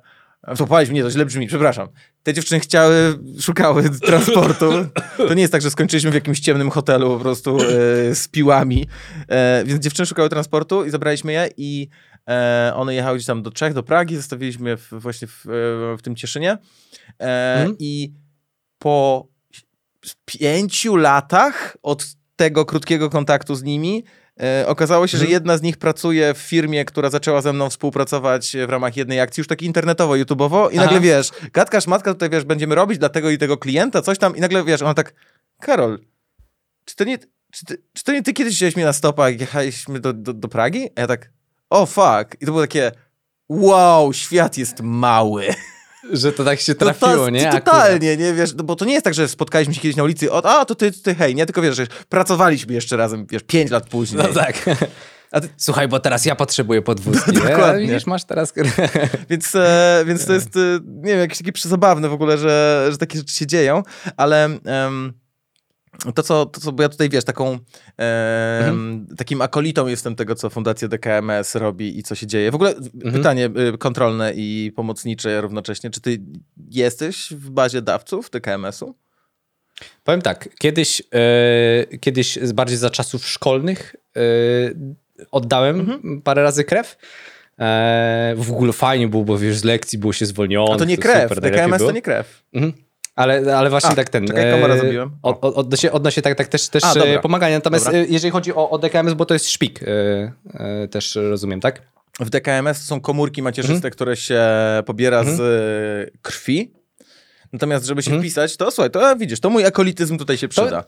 Złapaliśmy, nie, to źle brzmi, przepraszam. Te dziewczyny chciały, szukały [LAUGHS] transportu. To nie jest tak, że skończyliśmy w jakimś ciemnym hotelu po prostu e, z piłami. E, więc dziewczyny szukały transportu i zabraliśmy je i e, one jechały gdzieś tam do Czech, do Pragi, zostawiliśmy je w, właśnie w, e, w tym Cieszynie. E, Mhm. I po pięciu latach od tego krótkiego kontaktu z nimi okazało się, że Mhm. jedna z nich pracuje w firmie, która zaczęła ze mną współpracować w ramach jednej akcji, już tak internetowo, YouTube'owo i Aha. nagle wiesz, gadka szmatka tutaj wiesz, będziemy robić dla tego i tego klienta, coś tam i nagle wiesz, ona tak, Karol, czy to nie, czy, ty, czy to nie ty kiedyś wziąłeś mnie na stopa, jak jechaliśmy do, do, do Pragi? A ja tak, o fuck. I to było takie, wow, świat jest mały. Że to tak się To- trafiło, to, nie? To, Akurat. totalnie, nie, wiesz, no bo to nie jest tak, że spotkaliśmy się kiedyś na ulicy, o, a, to ty, ty, hej, nie, tylko wiesz, że pracowaliśmy jeszcze razem, wiesz, pięć lat później. No tak. [LAUGHS] Ty, Słuchaj, bo teraz ja potrzebuję podwózki. [LAUGHS] nie? Dokładnie. Widzisz, masz teraz... [LAUGHS] Więc, e, więc to jest, e, nie wiem, jakieś takie przezabawne w ogóle, że, że takie rzeczy się dzieją, ale em, to co, to, co bo ja tutaj, wiesz, taką, e, Mhm. takim akolitą jestem tego, co Fundacja DKMS robi i co się dzieje. W ogóle Mhm. pytanie y, kontrolne i pomocnicze równocześnie. Czy ty jesteś w bazie dawców DKMS-u? Powiem tak, kiedyś, e, kiedyś bardziej za czasów szkolnych e, oddałem Mhm. parę razy krew. E, w ogóle fajnie było, bo wiesz, z lekcji było się zwolnione. A to nie to krew, super, najlepiej DKMS to nie krew. Mhm. Ale, ale właśnie A, tak ten. czekaj, komara zrobiłem. Od, od, odnośnie, odnośnie tak, tak też, też A, dobra. e, pomagania. Natomiast Dobra. e, jeżeli chodzi o, o DKMS, bo to jest szpik, e, też rozumiem, tak? W DKMS są komórki macierzyste, Mhm. które się pobiera z y, krwi. Natomiast, żeby się wpisać, to słuchaj, to widzisz, to mój akolityzm tutaj się przyda.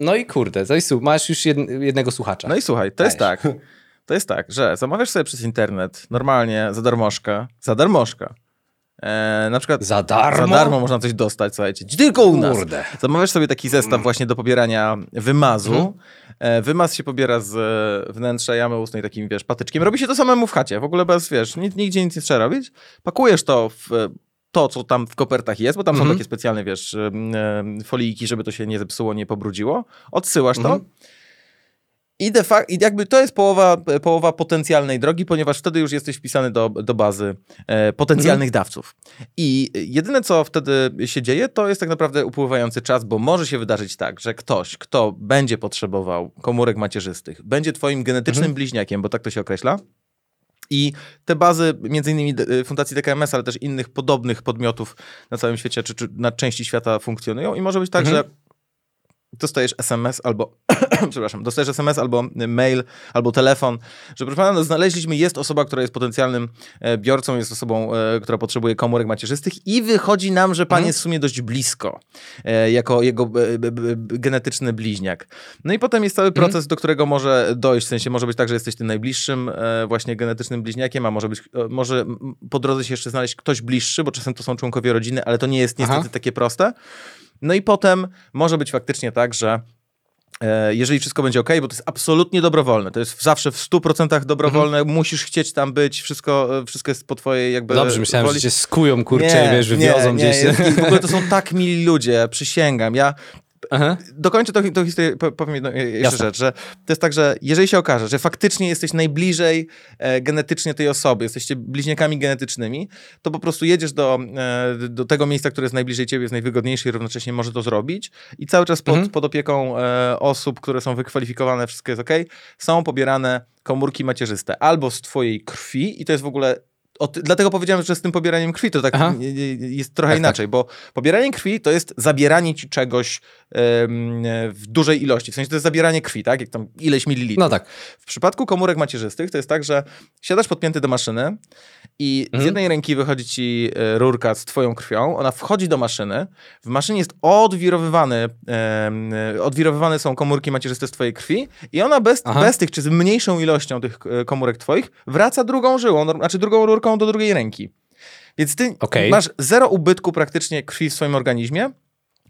No i kurde, to jest, masz już jed, jednego słuchacza. No i słuchaj, to jest Dajesz. tak. To jest tak, że zamawiasz sobie przez internet normalnie za darmożkę, za darmożkę. E, na przykład Za darmo? za darmo można coś dostać, słuchajcie, tylko u nas. Kurde. Zamawiasz sobie taki zestaw właśnie do pobierania wymazu. Mhm. E, wymaz się pobiera z e, wnętrza jamy ustnej takim, wiesz, patyczkiem. Robi się to samemu w chacie, w ogóle bez, wiesz, ni- nigdzie nic nie trzeba robić. Pakujesz to w to, co tam w kopertach jest, bo tam są Mhm. takie specjalne, wiesz, folijki, żeby to się nie zepsuło, nie pobrudziło. Odsyłasz to. Mhm. I, de facto, I jakby to jest połowa, połowa potencjalnej drogi, ponieważ wtedy już jesteś wpisany do, do bazy e, potencjalnych dawców. I jedyne, co wtedy się dzieje, to jest tak naprawdę upływający czas, bo może się wydarzyć tak, że ktoś, kto będzie potrzebował komórek macierzystych, będzie twoim genetycznym bliźniakiem, bo tak to się określa, i te bazy, między innymi d- Fundacji DKMS, ale też innych podobnych podmiotów na całym świecie, czy, czy na części świata funkcjonują i może być tak, Mhm. że dostajesz SMS albo, [CLEARS THROAT] przepraszam, dostajesz SMS albo mail, albo telefon, że proszę pana, no znaleźliśmy, jest osoba, która jest potencjalnym e, biorcą, jest osobą, e, która potrzebuje komórek macierzystych i wychodzi nam, że pan Mhm. jest w sumie dość blisko, e, jako jego genetyczny bliźniak. No i potem jest cały Mhm. proces, do którego może dojść, w sensie może być tak, że jesteś tym najbliższym właśnie genetycznym bliźniakiem, a może być, może po drodze się jeszcze znaleźć ktoś bliższy, bo czasem to są członkowie rodziny, ale to nie jest niestety Aha. takie proste. No i potem może być faktycznie tak, że e, jeżeli wszystko będzie ok, bo to jest absolutnie dobrowolne, to jest zawsze w 100% dobrowolne, musisz chcieć tam być, wszystko, e, wszystko jest po twojej jakby Dobrze, myślałem, woli. że cię skują, kurczę, i wiesz, wywiozą nie, gdzieś. Nie, w ogóle to są tak mili ludzie, przysięgam. Ja Aha. dokończę tą, tą historię, po- powiem jedną e, jeszcze Jasne. rzecz, że to jest tak, że jeżeli się okaże, że faktycznie jesteś najbliżej e, genetycznie tej osoby, jesteście bliźniakami genetycznymi, to po prostu jedziesz do, e, do tego miejsca, które jest najbliżej ciebie, jest najwygodniejsze i równocześnie może to zrobić i cały czas pod, Mhm. pod opieką e, osób, które są wykwalifikowane, wszystko jest ok, są pobierane komórki macierzyste albo z twojej krwi i to jest w ogóle o ty- dlatego powiedziałem, że z tym pobieraniem krwi to tak Aha. jest trochę Tak, inaczej, bo pobieranie krwi to jest zabieranie ci czegoś w dużej ilości. W sensie to jest zabieranie krwi, tak? Jak tam ileś mililitrów. No tak. W przypadku komórek macierzystych to jest tak, że siadasz podpięty do maszyny i z Mhm. jednej ręki wychodzi ci e, rurka z twoją krwią, ona wchodzi do maszyny, w maszynie jest odwirowywany, odwirowywane są komórki macierzyste z twojej krwi i ona bez, Aha. bez tych, czy z mniejszą ilością tych e, komórek twoich, wraca drugą żyłą, znaczy drugą rurką do drugiej ręki. Więc ty Okej. masz zero ubytku praktycznie krwi w swoim organizmie,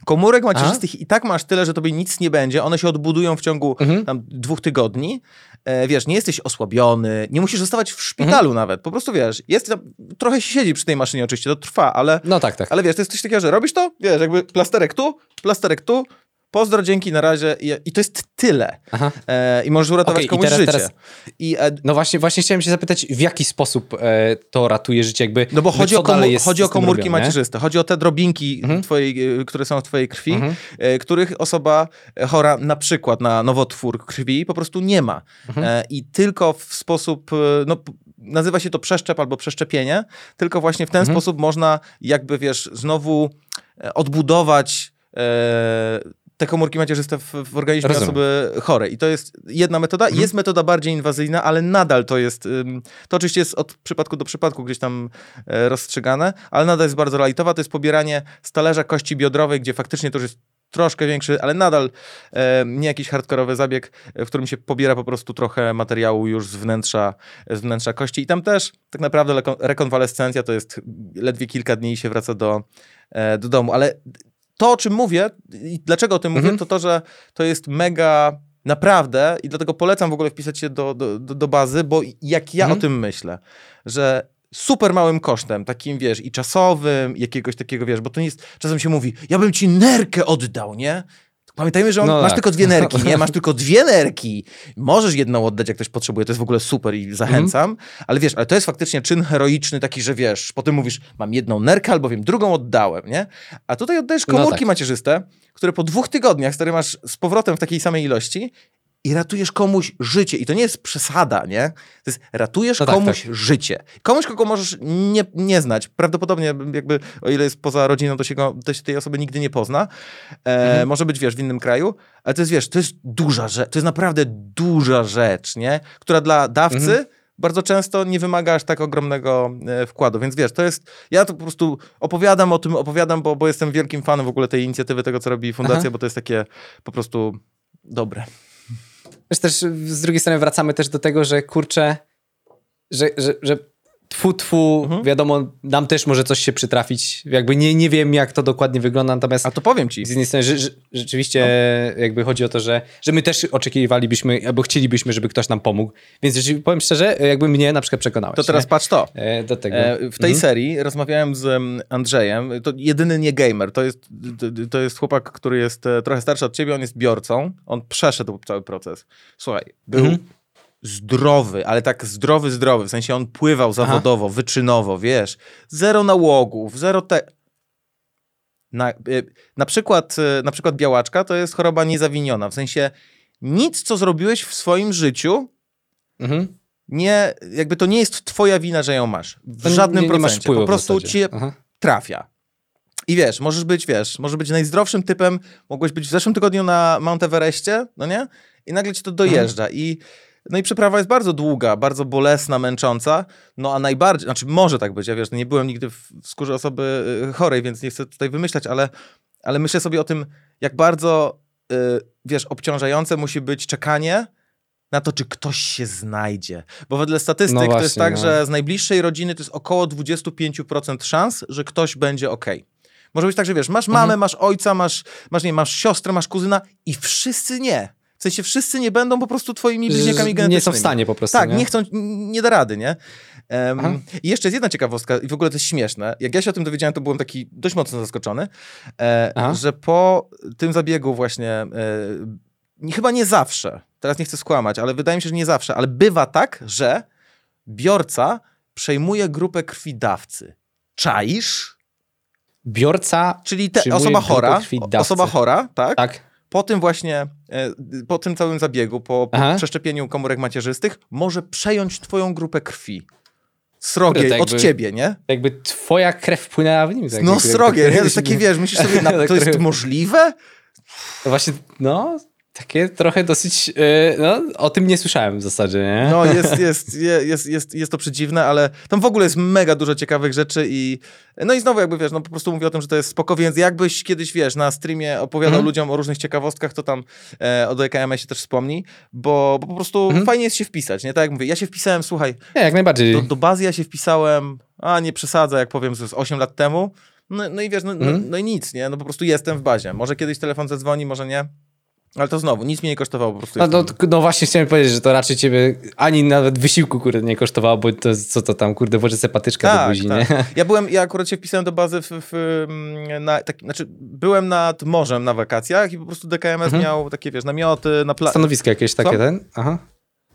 Komórek macierzystych i tak masz tyle, że tobie nic nie będzie. One się odbudują w ciągu Mhm. tam, dwóch tygodni. E, wiesz, nie jesteś osłabiony, nie musisz zostawać w szpitalu Mhm. nawet. Po prostu wiesz, jest tam, trochę się siedzi przy tej maszynie oczywiście, to trwa, ale, No tak, tak. ale wiesz, to jest coś takiego, że robisz to, wiesz, jakby plasterek tu, plasterek tu, pozdro, dzięki, na razie i, i to jest tyle. E, I możesz uratować i komuś teraz- życie. teraz- I, e, No właśnie, właśnie chciałem się zapytać, w jaki sposób e, to ratuje życie, jakby. No bo jakby chodzi o, komu- chodzi o komórki robione? macierzyste, chodzi o te drobinki, twojej, e, które są w twojej krwi, Mhm. e, których osoba chora na przykład na nowotwór krwi po prostu nie ma. Mhm. E, I tylko w sposób, e, no, nazywa się to przeszczep albo przeszczepienie, tylko właśnie w ten Mhm. sposób można jakby, wiesz, znowu e, odbudować e, te komórki macierzyste w, w organizmie Rozumiem. osoby chorej. I to jest jedna metoda. Mhm. Jest metoda bardziej inwazyjna, ale nadal to jest, to oczywiście jest od przypadku do przypadku gdzieś tam e, rozstrzygane, ale nadal jest bardzo lajtowa. To jest pobieranie z talerza kości biodrowej, gdzie faktycznie to już jest troszkę większy, ale nadal e, nie jakiś hardkorowy zabieg, e, w którym się pobiera po prostu trochę materiału już z wnętrza, z wnętrza kości. I tam też tak naprawdę rekonwalescencja to jest ledwie kilka dni i się wraca do, e, do domu. Ale to, o czym mówię i dlaczego o tym Mhm. mówię, to to, że to jest mega naprawdę i dlatego polecam w ogóle wpisać się do, do, do, bazy, bo jak ja Mhm. o tym myślę, że super małym kosztem, takim wiesz, i czasowym, jakiegoś takiego wiesz, bo to nie jest, czasem się mówi, ja bym ci nerkę oddał, nie? Pamiętajmy, że on, No masz tak. tylko dwie nerki, nie? [LAUGHS] Masz tylko dwie nerki. Możesz jedną oddać, jak ktoś potrzebuje, to jest w ogóle super i zachęcam. Mhm. Ale wiesz, ale to jest faktycznie czyn heroiczny taki, że wiesz, potem mówisz, mam jedną nerkę, albowiem drugą oddałem, nie? A tutaj oddajesz No komórki tak. macierzyste, które po dwóch tygodniach, stary, masz z powrotem w takiej samej ilości i ratujesz komuś życie. I to nie jest przesada, nie? To jest ratujesz No tak, komuś życie. Komuś, kogo możesz nie, nie znać. Prawdopodobnie jakby, o ile jest poza rodziną, to się, go, to się tej osoby nigdy nie pozna. E, Mhm. Może być, wiesz, w innym kraju, ale to jest, wiesz, to jest duża rzecz, to jest naprawdę duża rzecz, nie? Która dla dawcy Mhm. bardzo często nie wymaga aż tak ogromnego e, wkładu, więc wiesz, to jest, ja to po prostu opowiadam o tym, opowiadam, bo, bo jestem wielkim fanem w ogóle tej inicjatywy, tego, co robi fundacja, Aha. bo to jest takie po prostu dobre. Wiesz, też z drugiej strony wracamy też do tego, że kurczę, że, że, że tfu, tfu, Mhm. wiadomo, nam też może coś się przytrafić. Jakby nie, nie wiem, jak to dokładnie wygląda, natomiast A to powiem ci, z jednej strony że, że, rzeczywiście No. jakby chodzi o to, że, że my też oczekiwalibyśmy, albo chcielibyśmy, żeby ktoś nam pomógł. Więc powiem szczerze, jakby mnie na przykład przekonałeś. to teraz nie? patrz to. E, Do tego. E, w tej Mhm. serii rozmawiałem z em, Andrzejem, to jedyny nie gamer, to jest, to, to jest chłopak, który jest e, trochę starszy od ciebie, on jest biorcą, on przeszedł cały proces. Słuchaj, był Mhm. Zdrowy, ale tak zdrowy, zdrowy, w sensie on pływał zawodowo, wyczynowo, wiesz, zero nałogów, zero te... Na, e, na, przykład, e, na przykład białaczka to jest choroba niezawiniona, w sensie nic, co zrobiłeś w swoim życiu, Mhm. nie, jakby to nie jest twoja wina, że ją masz. W To żadnym nie, nie procencie. po prostu cię Aha. trafia. I wiesz, możesz być, wiesz, możesz być najzdrowszym typem, mogłeś być w zeszłym tygodniu na Mount Everestie, no nie? I nagle ci to dojeżdża. I, no i przeprawa jest bardzo długa, bardzo bolesna, męcząca, no a najbardziej, znaczy może tak być, ja wiesz, nie byłem nigdy w skórze osoby y, chorej, więc nie chcę tutaj wymyślać, ale, ale myślę sobie o tym, jak bardzo, y, wiesz, obciążające musi być czekanie na to, czy ktoś się znajdzie. Bo wedle statystyk No to jest właśnie, tak, no. że z najbliższej rodziny to jest około 25% szans, że ktoś będzie ok. Może być tak, że wiesz, masz mamę, Mhm. masz ojca, masz, masz, nie, masz siostrę, masz kuzyna i wszyscy nie. Sensie wszyscy nie będą po prostu twoimi bliźniakami genetycznymi. Nie są w stanie po prostu. Tak, nie? nie chcą, nie da rady, nie? Aha. I jeszcze jest jedna ciekawostka, i w ogóle to jest śmieszne. Jak ja się o tym dowiedziałem, to byłem taki dość mocno zaskoczony, e, że po tym zabiegu właśnie, e, chyba nie zawsze, teraz nie chcę skłamać, ale wydaje mi się, że nie zawsze, ale bywa tak, że biorca przejmuje grupę krwidawcy. Czaisz? Biorca, Czyli te, osoba chora, osoba chora, tak? tak? Po tym właśnie, e, po tym całym zabiegu, po, po przeszczepieniu komórek macierzystych, może przejąć twoją grupę krwi. Kurde, to od jakby- ciebie, nie? Jakby twoja krew wpłynęła w nim. Tak, No jakby- srogie, [LAUGHS] nie? To jest takie, wiesz, myślisz sobie, na, [LAUGHS] to jest możliwe? To właśnie, no, takie trochę dosyć, yy, no, o tym nie słyszałem w zasadzie, nie? No, jest, jest, je- jest, jest, jest to przedziwne, ale tam w ogóle jest mega dużo ciekawych rzeczy i no i znowu jakby, wiesz, no po prostu mówię o tym, że to jest spoko, więc jakbyś kiedyś, wiesz, na streamie opowiadał Mhm. ludziom o różnych ciekawostkach, to tam e, o DKM-ie też wspomnij, bo, bo po prostu Mhm. fajnie jest się wpisać, nie? Tak jak mówię, ja się wpisałem, słuchaj, Nie, jak najbardziej. do, do bazy ja się wpisałem, a nie przesadzę, jak powiem, z 8 lat temu. No, no i wiesz, no, no, Mhm. no i nic, nie? No po prostu jestem w bazie. Może kiedyś telefon zadzwoni, może nie. Ale to znowu, nic mnie nie kosztowało, po prostu No, no, no właśnie chciałem powiedzieć, że to raczej ciebie ani nawet wysiłku, kurde, nie kosztowało, bo to jest, co to tam, kurde, włoży sobie patyczka do Tak, buzi, tak. nie? [LAUGHS] Ja byłem, ja akurat się wpisałem do bazy w, w, mm, na, tak, znaczy byłem nad morzem na wakacjach i po prostu DKMS Mhm. miał takie, wiesz, namioty na plaży. Stanowiska jakieś takie, Co? ten? Aha.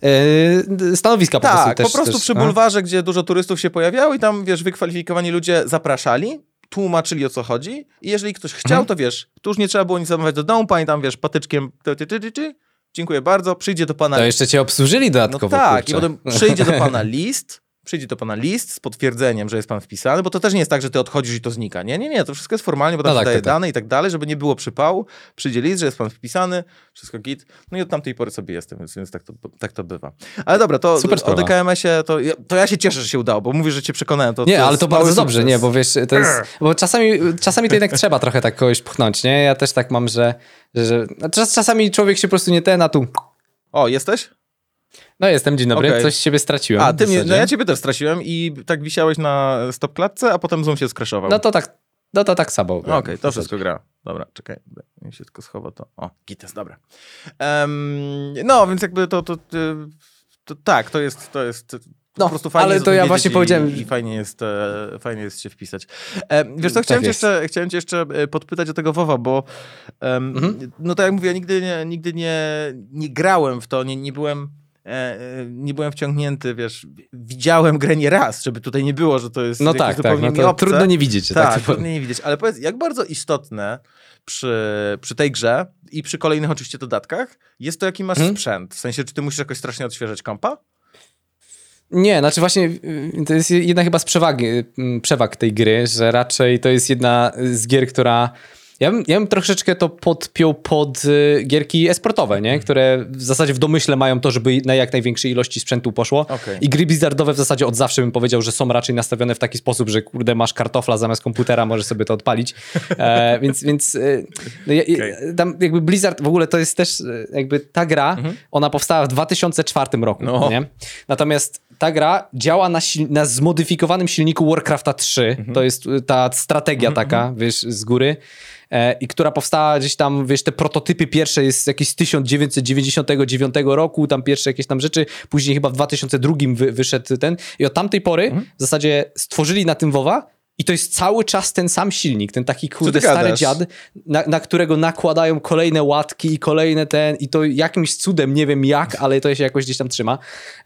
Yy, stanowiska po prostu Tak, też. po prostu też, przy bulwarze, gdzie dużo turystów się pojawiało i tam, wiesz, wykwalifikowani ludzie zapraszali, tłumaczyli o co chodzi i jeżeli ktoś chciał, Mhm. to wiesz, tu już nie trzeba było nic zamawiać do domu, pamiętam, wiesz, patyczkiem, ty, ty, ty, ty, dziękuję bardzo, przyjdzie do pana To jeszcze cię obsłużyli No dodatkowo, tak, kurczę. i potem przyjdzie do pana [LAUGHS] list, przyjdzie do pana list z potwierdzeniem, że jest pan wpisany, bo to też nie jest tak, że ty odchodzisz i to znika. Nie, nie, nie, to wszystko jest formalnie, bo tam No tak, daje tak, tak. dane i tak dalej, żeby nie było przypału. Przyjdzie list, że jest pan wpisany, wszystko git. No i od tamtej pory sobie jestem, więc, więc tak, to, tak to bywa. Ale dobra, to Super o sprawa. DKMS-ie, to, ja- to ja się cieszę, że się udało, bo mówisz, że cię przekonałem. To, Nie, to ale to bardzo dobrze, sukces. nie, bo wiesz, to jest, bo czasami, czasami to jednak trzeba trochę tak kogoś pchnąć, nie? Ja też tak mam, że, że, że czas, czasami człowiek się po prostu nie ten, a tu, O, jesteś? No jestem, dzień dobry, Okej. coś z siebie straciłem. A, ty mnie, no ja ciebie też straciłem i tak wisiałeś na stop klatce, a potem Zoom się skraszował. No to tak, no to tak samo. Okej, to wszystko gra. Dobra, czekaj, mi się tylko schowa to. O, git jest, dobra. Em, no, więc jakby to, to, to, to tak, to jest, to jest po No, prostu fajnie ale to ja właśnie i, powiedziałem- I fajnie jest, e, fajnie jest się wpisać. E, wiesz co, Tak chciałem, cię jest. jeszcze, chciałem cię jeszcze e, podpytać o tego WoWa, bo em, Mhm. no tak jak mówię, ja nigdy nie, nigdy nie, nie grałem w to, nie, nie byłem nie byłem wciągnięty, wiesz, widziałem grę nie raz, żeby tutaj nie było, że to jest No tak, tak, no to trudno nie widzieć. Tak, tak trudno nie widzieć, ale powiedz, jak bardzo istotne przy, przy tej grze i przy kolejnych oczywiście dodatkach jest to, jaki masz Mhm. sprzęt? W sensie, czy ty musisz jakoś strasznie odświeżać kompa? Nie, znaczy właśnie y, to jest jedna chyba z przewagi, y, przewag tej gry, że raczej to jest jedna z gier, która... Ja bym, ja bym troszeczkę to podpiął pod y, gierki esportowe, nie? które w zasadzie w domyśle mają to, żeby na jak największej ilości sprzętu poszło. Okej. I gry Blizzardowe w zasadzie od zawsze bym powiedział, że są raczej nastawione w taki sposób, że kurde, masz kartofla zamiast komputera, możesz sobie to odpalić. E, [LAUGHS] więc więc e, no, ja, Okej. tam jakby Blizzard w ogóle to jest też e, jakby ta gra, ona powstała w 2004 roku, No. nie? Natomiast ta gra działa na, sil- na zmodyfikowanym silniku Warcrafta 3. To jest ta strategia taka, wiesz, z góry. E, I która powstała gdzieś tam, wiesz, te prototypy pierwsze jest jakieś z 1999 roku, tam pierwsze jakieś tam rzeczy, później chyba w 2002 wy, wyszedł ten. I od tamtej pory Mhm. w zasadzie stworzyli na tym WoWa i to jest cały czas ten sam silnik, ten taki kurde stary gadasz? dziad, na, na którego nakładają kolejne łatki i kolejne ten i to jakimś cudem, nie wiem jak, ale to się jakoś gdzieś tam trzyma.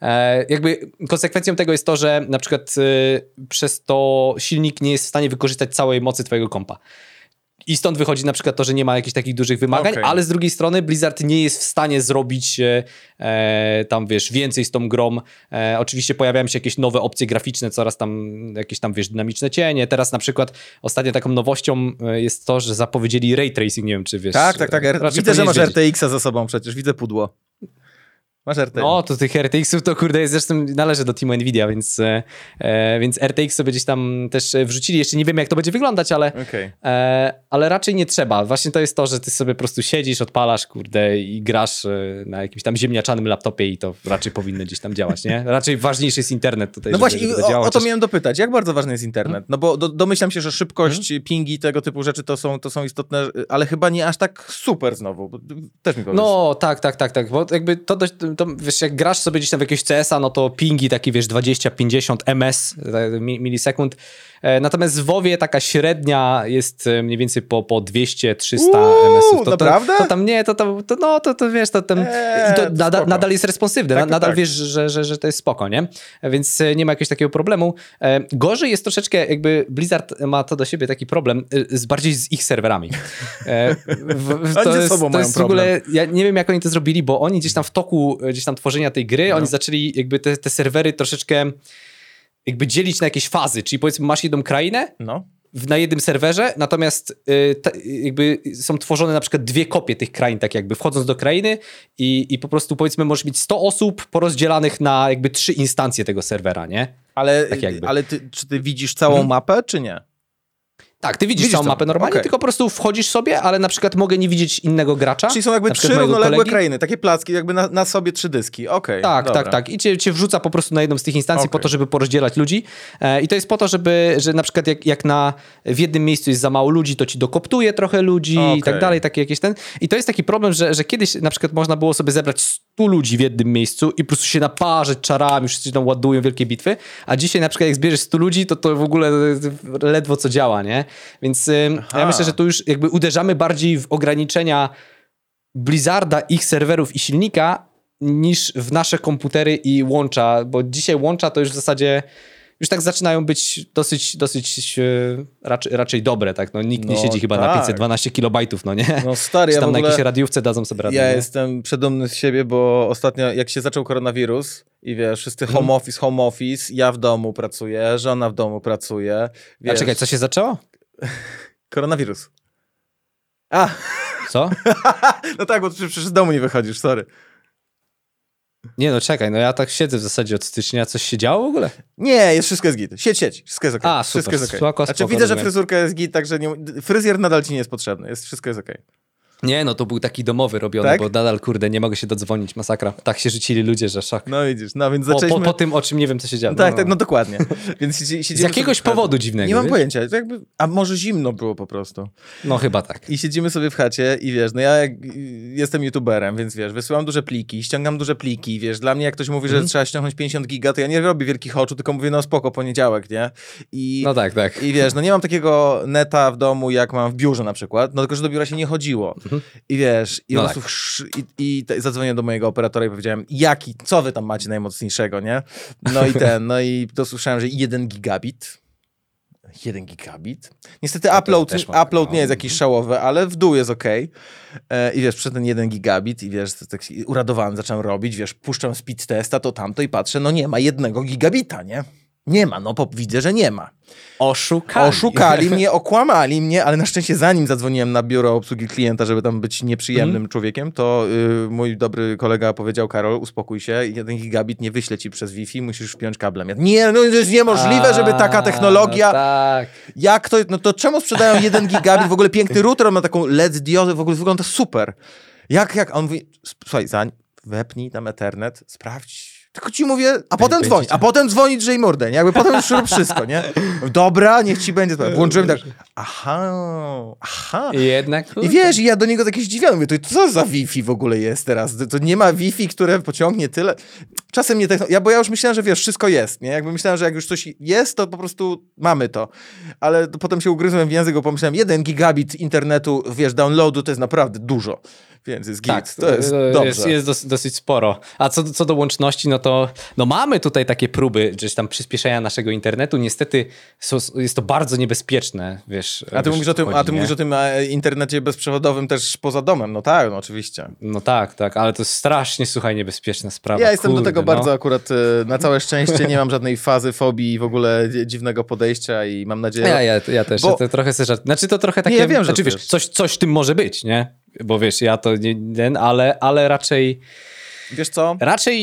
E, jakby konsekwencją tego jest to, że na przykład e, przez to silnik nie jest w stanie wykorzystać całej mocy twojego kompa. I stąd wychodzi na przykład to, że nie ma jakichś takich dużych wymagań, Okej. ale z drugiej strony Blizzard nie jest w stanie zrobić e, e, tam, wiesz, więcej z tą grą. E, oczywiście pojawiają się jakieś nowe opcje graficzne, coraz tam jakieś tam, wiesz, dynamiczne cienie. Teraz na przykład ostatnio taką nowością e, jest to, że zapowiedzieli ray tracing, nie wiem, czy wiesz. Tak, tak, tak. Widzę, że masz. RTX-a za sobą przecież, widzę pudło. Masz RTX. No, to tych RTX-ów to kurde, jest zresztą należy do teamu Nvidia, więc, e, e, więc RTX sobie gdzieś tam też e, wrzucili. Jeszcze nie wiemy, jak to będzie wyglądać, ale, Okej. e, ale raczej nie trzeba. Właśnie to jest to, że ty sobie po prostu siedzisz, odpalasz, kurde, i grasz e, na jakimś tam ziemniaczanym laptopie i to raczej powinno gdzieś tam działać, nie? Raczej ważniejszy jest internet tutaj, No właśnie, żeby o, o to miałem dopytać. Jak bardzo ważny jest internet? No bo do, domyślam się, że szybkość, pingi, tego typu rzeczy to są, to są istotne, ale chyba nie aż tak super znowu. Też mi powiedz. No, tak, tak, tak, tak, bo jakby to, dość, to wiesz, jak grasz sobie gdzieś tam w jakiegoś CS-a, no to pingi takie, wiesz, 20-50 ms, e, mi- milisekund, E, natomiast w WoWie taka średnia jest e, mniej więcej po, po 200-300 Uuu, ms-ów. To, naprawdę? To, to tam nie, to, to, to no, to, to wiesz, to tam, Eee, to nadal, nadal jest responsywne, Tak, na, nadal tak. wiesz, że, że, że to jest spoko, nie? Więc e, nie ma jakiegoś takiego problemu. Gorzej jest troszeczkę, jakby Blizzard ma to do siebie taki problem, z, bardziej z ich serwerami. W, to jest, sobą to mają jest w ogóle, ja nie wiem jak oni to zrobili, bo oni gdzieś tam w toku gdzieś tam tworzenia tej gry, No. oni zaczęli jakby te, te serwery troszeczkę jakby dzielić na jakieś fazy, czyli powiedzmy masz jedną krainę, No. na jednym serwerze, natomiast y, ta, jakby są tworzone na przykład dwie kopie tych krain, tak jakby wchodząc do krainy i, i po prostu powiedzmy możesz mieć 100 osób porozdzielanych na jakby trzy instancje tego serwera, nie? Ale, Tak ale ty, czy ty widzisz całą Mhm. mapę, czy nie? Tak, ty widzisz, Widzisz całą mapę normalnie, okej. tylko po prostu wchodzisz sobie, ale na przykład mogę nie widzieć innego gracza. Czyli są jakby trzy równoległe kolegi. krainy, takie placki, jakby na, na sobie trzy dyski. Okej. Tak, dobra. tak, tak. I cię, cię wrzuca po prostu na jedną z tych instancji po Okej. to, żeby porozdzielać ludzi. E, I to jest po to, żeby, że na przykład jak, jak na, w jednym miejscu jest za mało ludzi, to ci dokoptuje trochę ludzi i tak dalej, takie jakieś ten. I to jest taki problem, że, że kiedyś na przykład można było sobie zebrać 100 ludzi w jednym miejscu i po prostu się naparzać czarami, wszyscy tam ładują wielkie bitwy, a dzisiaj na przykład jak zbierzesz 100 ludzi, to to w ogóle ledwo co działa, nie? Więc Aha. ja myślę, że tu już jakby uderzamy bardziej w ograniczenia Blizzarda, ich serwerów i silnika niż w nasze komputery i łącza, bo dzisiaj łącza to już w zasadzie już tak zaczynają być dosyć, dosyć e, raczej, raczej dobre, tak? No, nikt nie No siedzi chyba na tak. 512 kilobajtów, no nie? No stary, Czy ja tam na ogóle... jakiejś radiówce dadzą sobie radę. Ja nie? jestem przedumny z siebie, bo ostatnio jak się zaczął koronawirus i wiesz, wszyscy Mhm. home office, home office, ja w domu pracuję, żona w domu pracuje. Wiesz, A czekaj, co się zaczęło? [LAUGHS] Koronawirus. A, Co? [LAUGHS] no tak, bo przecież z domu nie wychodzisz, sorry. Nie no, czekaj, no ja tak siedzę w zasadzie od stycznia, coś się działo w ogóle? Nie, jest wszystko jest git. Siedź, siedź, wszystko jest okej. A, Wszystko super, jest okej. spoko, Znaczy spoko, widzę, że rozumiem. fryzurka jest git, także nie, fryzjer nadal ci nie jest potrzebny, jest, wszystko jest okej. Nie, no to był taki domowy robiony, Tak? bo nadal, kurde, nie mogę się dodzwonić, masakra. Tak się rzucili ludzie, że szok. No widzisz, no więc Po, po, zaczęliśmy... po tym, o czym nie wiem, co się działo. Tak, tak, no dokładnie. [LAUGHS] Więc siedzi- Z siedzimy jakiegoś sobie powodu dziwnego. Nie mam wiesz? pojęcia, to jakby, a może zimno było po prostu. No chyba tak. I siedzimy sobie w chacie i wiesz, no ja jak, jestem youtuberem, więc wiesz, wysyłam duże pliki, ściągam duże pliki, wiesz, dla mnie jak ktoś mówi, że Mhm. trzeba ściągnąć 50 giga, to ja nie robię wielkich oczu, tylko mówię, no spoko, poniedziałek, nie? I, No tak, tak. I wiesz, no nie mam takiego neta w domu, jak mam w biurze na przykład, no tylko, że do biura się nie chodziło. I wiesz, i No sz- i, i zadzwoniłem do mojego operatora i powiedziałem, jaki, co wy tam macie najmocniejszego, nie? No i ten, no i to słyszałem, że 1 gigabit. 1 gigabit. Niestety to upload, mam upload nie jest jakiś szałowy, ale w dół jest ok. I wiesz, przez ten 1 gigabit i wiesz, to tak uradowałem, zacząłem robić, wiesz, puszczam speed testa, to tamto i patrzę, no nie ma jednego gigabita, nie? Nie ma, no po, widzę, że nie ma. Oszukali. Oszukali [LAUGHS] mnie, okłamali mnie, ale na szczęście zanim zadzwoniłem na biuro obsługi klienta, żeby tam być nieprzyjemnym Mhm. człowiekiem, to y, mój dobry kolega powiedział, Karol, uspokój się, jeden gigabit nie wyśle ci przez Wi-Fi, musisz wpiąć kablem. Ja, nie, no to jest niemożliwe, żeby taka A, technologia... No tak. Jak to, no to czemu sprzedają jeden gigabit, w ogóle piękny [LAUGHS] router, on ma taką LED diodę, w ogóle wygląda super. Jak, jak? A on mówi, słuchaj, zań, wepnij tam Ethernet, sprawdź. Tylko ci mówię, a potem cię. a potem dzwonić, że i mordę, nie? Jakby potem już rób wszystko, nie? Dobra, niech ci będzie. Włączyłem tak, aha, aha. I jednak... I wiesz, i ja do niego taki zdziwiony, mówię, to co za Wi-Fi w ogóle jest teraz? To nie ma Wi-Fi, które pociągnie tyle. Czasem nie techno... ja, bo ja już myślałem, że wiesz, wszystko jest, nie? Jakby myślałem, że jak już coś jest, to po prostu mamy to. Ale to potem się ugryzłem w język, bo pomyślałem, jeden gigabit internetu, wiesz, downloadu to jest naprawdę dużo. Więc jest git. Tak, to jest dobrze. jest, jest dos, dosyć sporo. A co, co do łączności, no to no mamy tutaj takie próby gdzieś tam przyspieszenia naszego internetu. Niestety są, jest to bardzo niebezpieczne, wiesz. A ty, wiesz, mówisz o tym, chodzi, a ty nie? mówisz o tym e, internecie bezprzewodowym też poza domem. No tak, no oczywiście. No tak, tak, ale to jest strasznie, słuchaj, niebezpieczna sprawa. Ja jestem do Kurde, tego no. bardzo akurat, e, na całe szczęście nie [LAUGHS] mam żadnej fazy, fobii i w ogóle dzi- dziwnego podejścia i mam nadzieję... Ja, ja, ja też, Bo- ja to trochę sobie żart... Znaczy to trochę takie, ja wiem, że znaczy, wiesz, coś, coś tym może być, nie? Bo wiesz, ja to nie, ten, ale, ale raczej, Wiesz co? raczej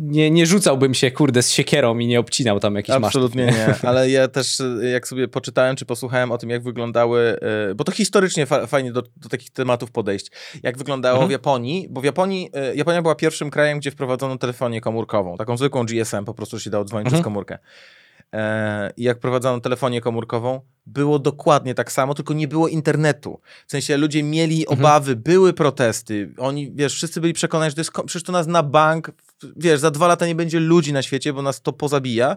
nie, nie rzucałbym się, kurde, z siekierą i nie obcinał tam jakiś Absolutnie nie, [LAUGHS] ale ja też jak sobie poczytałem, czy posłuchałem o tym, jak wyglądały, e, bo to historycznie fa fajnie do, do takich tematów podejść, jak wyglądało Mhm. w Japonii, bo w Japonii, e, Japonia była pierwszym krajem, gdzie wprowadzono telefonię komórkową, taką zwykłą GSM, po prostu się dało dzwonić Mhm. przez komórkę. E, I jak prowadzono telefonię komórkową, było dokładnie tak samo, tylko nie było internetu. W sensie ludzie mieli Mhm. obawy, były protesty. Oni, wiesz, wszyscy byli przekonani, że to jest, przecież to nas na bank, wiesz, za dwa lata nie będzie ludzi na świecie, bo nas to pozabija.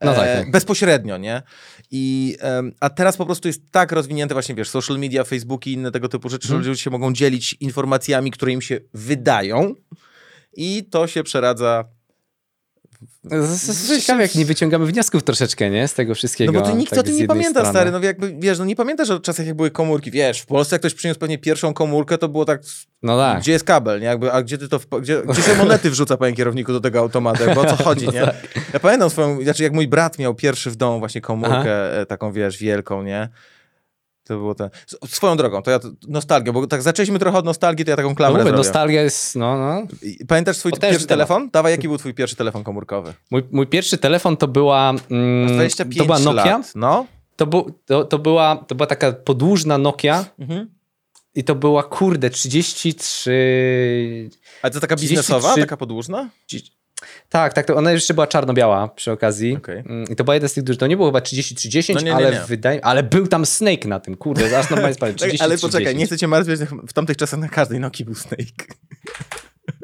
No tak, E, tak. Bezpośrednio, nie? I, em, a teraz po prostu jest tak rozwinięte właśnie, wiesz, social media, Facebook i inne tego typu rzeczy, Mhm. że ludzie się mogą dzielić informacjami, które im się wydają i to się przeradza To jest- to jest Ciekawe, jak nie wyciągamy wniosków troszeczkę, nie? Z tego wszystkiego. No bo nikt tak o tym nie pamięta, strony. stary. No jakby, wiesz, no nie pamiętasz o czasach, jak były komórki. Wiesz, w Polsce jak ktoś przyniósł pewnie pierwszą komórkę, to było tak, No tak. gdzie jest kabel, nie? Jakby, a gdzie ty to, wpa- gdzie, gdzie się monety wrzuca, panie kierowniku, do tego automatu? Jakby o co chodzi, No nie? tak. Ja pamiętam swoją, znaczy jak mój brat miał pierwszy w domu właśnie komórkę e, taką, wiesz, wielką, nie? To było te... S- Swoją drogą, to ja, nostalgia, bo tak zaczęliśmy trochę od nostalgii, to ja taką No klamrę mówię, zrobię. nostalgia jest, no, no. Pamiętasz swój pierwszy temat. telefon? Dawaj, jaki był twój pierwszy telefon komórkowy? Mój, mój pierwszy telefon to była, mm, 25 to była Nokia. lat, no. To, bu, to, to, była, to była taka podłużna Nokia Mhm. i to była, kurde, 33... A to taka 33 biznesowa, taka podłużna? Tak, tak, to ona jeszcze była czarno-biała przy okazji. Okej. Mm, I to była jeden z tych dużych, to nie było chyba 3310, No nie, nie, ale nie. wydaje ale był tam Snake na tym, kurde, aż sprawdzić. Czekaj, 30, ale poczekaj, 30. nie chcę cię martwić, w tamtych czasach na każdej Nokii był Snake.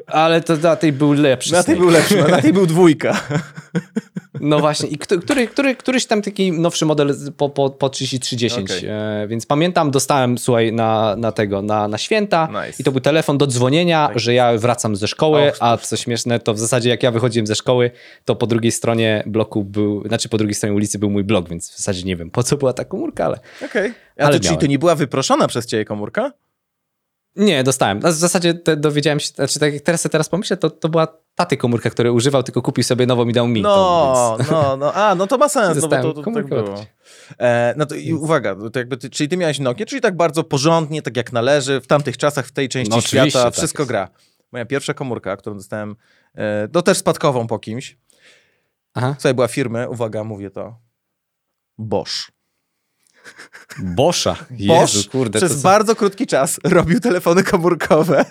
Ale to na tej był lepszy Na tej był lepszy, no, na tej był dwójka. [LAUGHS] No właśnie, i który, który, któryś tam taki nowszy model po, po, po 3310, Okej. e, więc pamiętam, dostałem, słuchaj, na, na tego, na, na święta Nice. i to był telefon do dzwonienia, że ja wracam ze szkoły, Och, a co śmieszne, to w zasadzie jak ja wychodziłem ze szkoły, to po drugiej stronie bloku był, znaczy po drugiej stronie ulicy był mój blok, więc w zasadzie nie wiem, po co była ta komórka, ale Okej. A Ale to, czyli to nie była wyproszona przez ciebie komórka? Nie, dostałem. A W zasadzie te, dowiedziałem się, znaczy tak jak teraz teraz pomyślę, to, to była taty komórka, który używał, tylko kupił sobie nową i dał mi No, więc... no, no, a, no to ma [LAUGHS] sens, no bo Dostałem to, to tak było. E, no to i uwaga, to jakby ty, czyli ty miałeś Nokię, czyli tak bardzo porządnie, tak jak należy, w tamtych czasach, w tej części No świata, tak wszystko jest. gra. Moja pierwsza komórka, którą dostałem, e, to też spadkową po kimś, Aha. Słuchaj, była firmy, uwaga, mówię to, Bosch. Boscha. Bosch Jezu, kurde. przez są- bardzo krótki czas robił telefony komórkowe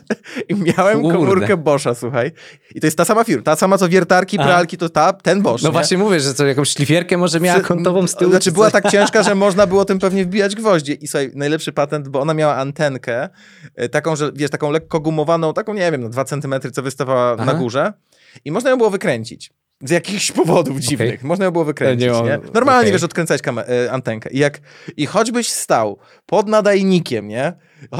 i miałem Kurde. komórkę Boscha, słuchaj. I to jest ta sama firma, ta sama co wiertarki, Aha. pralki, to ta, ten Bosch. No nie? właśnie mówię, że to jakąś szlifierkę może miała kątową z tyłu. Znaczy czy była tak ciężka, że [LAUGHS] można było tym pewnie wbijać gwoździe. I słuchaj, najlepszy patent, bo ona miała antenkę, e, taką, że wiesz, taką lekko gumowaną, taką nie wiem, no 2 cm, co wystawała Aha. na górze. I można ją było wykręcić. Z jakichś powodów dziwnych. Można ją było wykręcić, Nie nie? Normalnie, okej. wiesz, odkręcać e, antenkę. I jak, i choćbyś stał pod nadajnikiem, nie?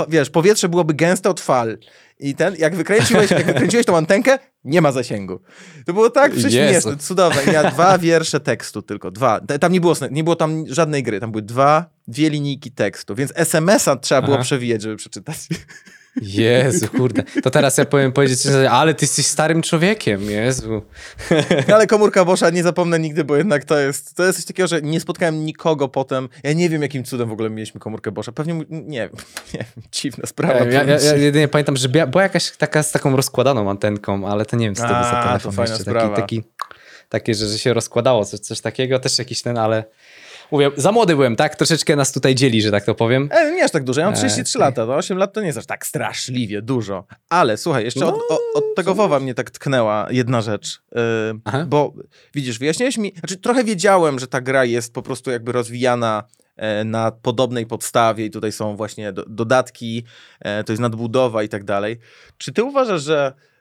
Wiesz, powietrze byłoby gęste od fal. I ten, jak wykręciłeś, jak wykręciłeś tą antenkę, nie ma zasięgu. To było tak prześmieszne, cudowne. I miała dwa wiersze tekstu tylko, dwa. Tam nie było, nie było tam żadnej gry, tam były dwa, dwie linijki tekstu, więc SMS-a trzeba było Aha. przewijać, żeby przeczytać. Jezu, kurde. To teraz ja powiem powiedzieć, ale ty jesteś starym człowiekiem, Jezu. No, ale komórka Boscha nie zapomnę nigdy, bo jednak to jest, to jest coś takiego, że nie spotkałem nikogo potem. Ja nie wiem, jakim cudem w ogóle mieliśmy komórkę Boscha. Pewnie, nie wiem, [LAUGHS] nie wiem, dziwna sprawa. Ja, ja, ja jedynie pamiętam, że była jakaś taka z taką rozkładaną antenką, ale to nie wiem, co to był za to telefon. fajna jeszcze. sprawa. taki, taki, takie, że, że się rozkładało, coś, coś takiego, też jakiś ten, ale mówię, za młody byłem, tak? Troszeczkę nas tutaj dzieli, że tak to powiem. E, nie aż tak dużo, ja mam E, 33 okej. lata, to 8 lat to nie jest aż tak straszliwie dużo. Ale słuchaj, jeszcze od, No, o, od tego WoWa mnie tak tknęła jedna rzecz. Yy, bo widzisz, wyjaśniłeś mi, znaczy trochę wiedziałem, że ta gra jest po prostu jakby rozwijana e, na podobnej podstawie i tutaj są właśnie do, dodatki, e, to jest nadbudowa i tak dalej. Czy ty uważasz, że e,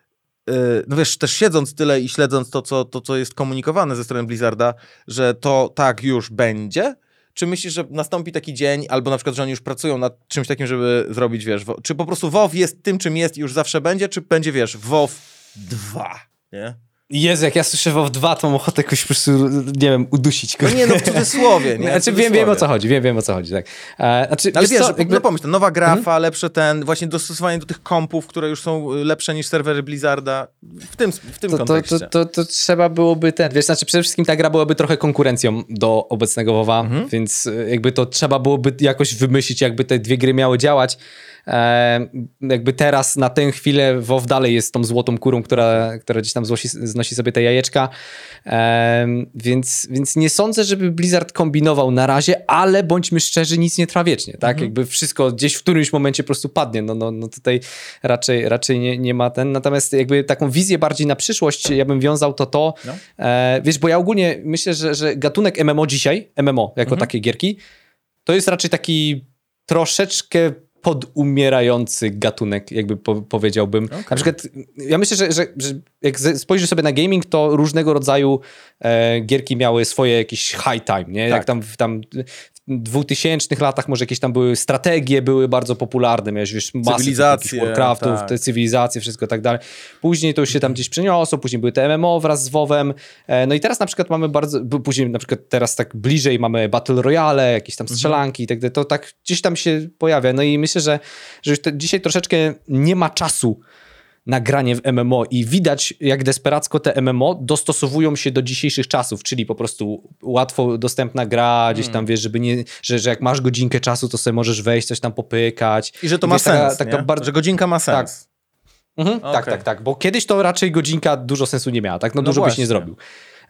no wiesz, też siedząc tyle i śledząc to co, to, co jest komunikowane ze strony Blizzarda, że to tak już będzie? Czy myślisz, że nastąpi taki dzień, albo na przykład, że oni już pracują nad czymś takim, żeby zrobić, wiesz, czy po prostu WoW jest tym, czym jest i już zawsze będzie, czy będzie, wiesz, WoW 2, nie? Jezu, jak ja słyszę WoW 2, to mam ochotę jakoś po prostu, nie wiem, udusić No go. nie, no w cudzysłowie, nie? [LAUGHS] Znaczy, wiem, wiem o co chodzi, wiem, wiem o co chodzi, tak. E, znaczy, Ale wiesz wiesz, co, że, jakby- Mhm. no pomyśl, nowa grafa, lepsze ten, właśnie dostosowanie do tych kompów, które już są y, lepsze niż serwery Blizzarda, w tym, w tym to, to, kontekście. to, to, to trzeba byłoby ten, wiesz, znaczy przede wszystkim ta gra byłaby trochę konkurencją do obecnego WoWa, Mhm. więc e, jakby to trzeba byłoby jakoś wymyślić, jakby te dwie gry miały działać. Jakby teraz na tę chwilę WoW dalej jest tą złotą kurą, która, która gdzieś tam złosi, znosi sobie te jajeczka, więc, więc nie sądzę, żeby Blizzard kombinował na razie, ale bądźmy szczerzy, nic nie trwa wiecznie, tak? Mhm. Jakby wszystko gdzieś w którymś momencie po prostu padnie, no, no, no tutaj raczej, raczej nie, nie ma ten, natomiast jakby taką wizję bardziej na przyszłość ja bym wiązał to to, No. e, wiesz, bo ja ogólnie myślę, że, że gatunek MMO dzisiaj, MMO jako Mhm. takie gierki, to jest raczej taki troszeczkę podumierający gatunek, jakby po, powiedziałbym. Okej. Na przykład, ja myślę, że, że, że jak spojrzysz sobie na gaming, to różnego rodzaju e, gierki miały swoje jakieś high time, nie? Jak Tak. tam, w- tam w 2000 latach może jakieś tam były strategie, były bardzo popularne, miałeś wiesz, masę Warcraftów, tak. te cywilizacje, wszystko tak dalej. Później to już się tam gdzieś przeniosło, później były te MMO wraz z WoWem. E, No i teraz na przykład mamy bardzo, później na przykład teraz tak bliżej mamy Battle Royale, jakieś tam strzelanki i tak dalej. To tak gdzieś tam się pojawia. No i myślę, że, że już te, dzisiaj troszeczkę nie ma czasu na granie w MMO i widać, jak desperacko te MMO dostosowują się do dzisiejszych czasów, czyli po prostu łatwo dostępna gra, gdzieś tam wiesz, żeby nie, że, że jak masz godzinkę czasu, to sobie możesz wejść, coś tam popykać. I że to I ma wiesz, taka- sens, taka nie? bardzo- że godzinka ma sens. Mhm, Okej. Tak, tak, tak, bo kiedyś to raczej godzinka dużo sensu nie miała, tak? No, No dużo byś właśnie. nie zrobił.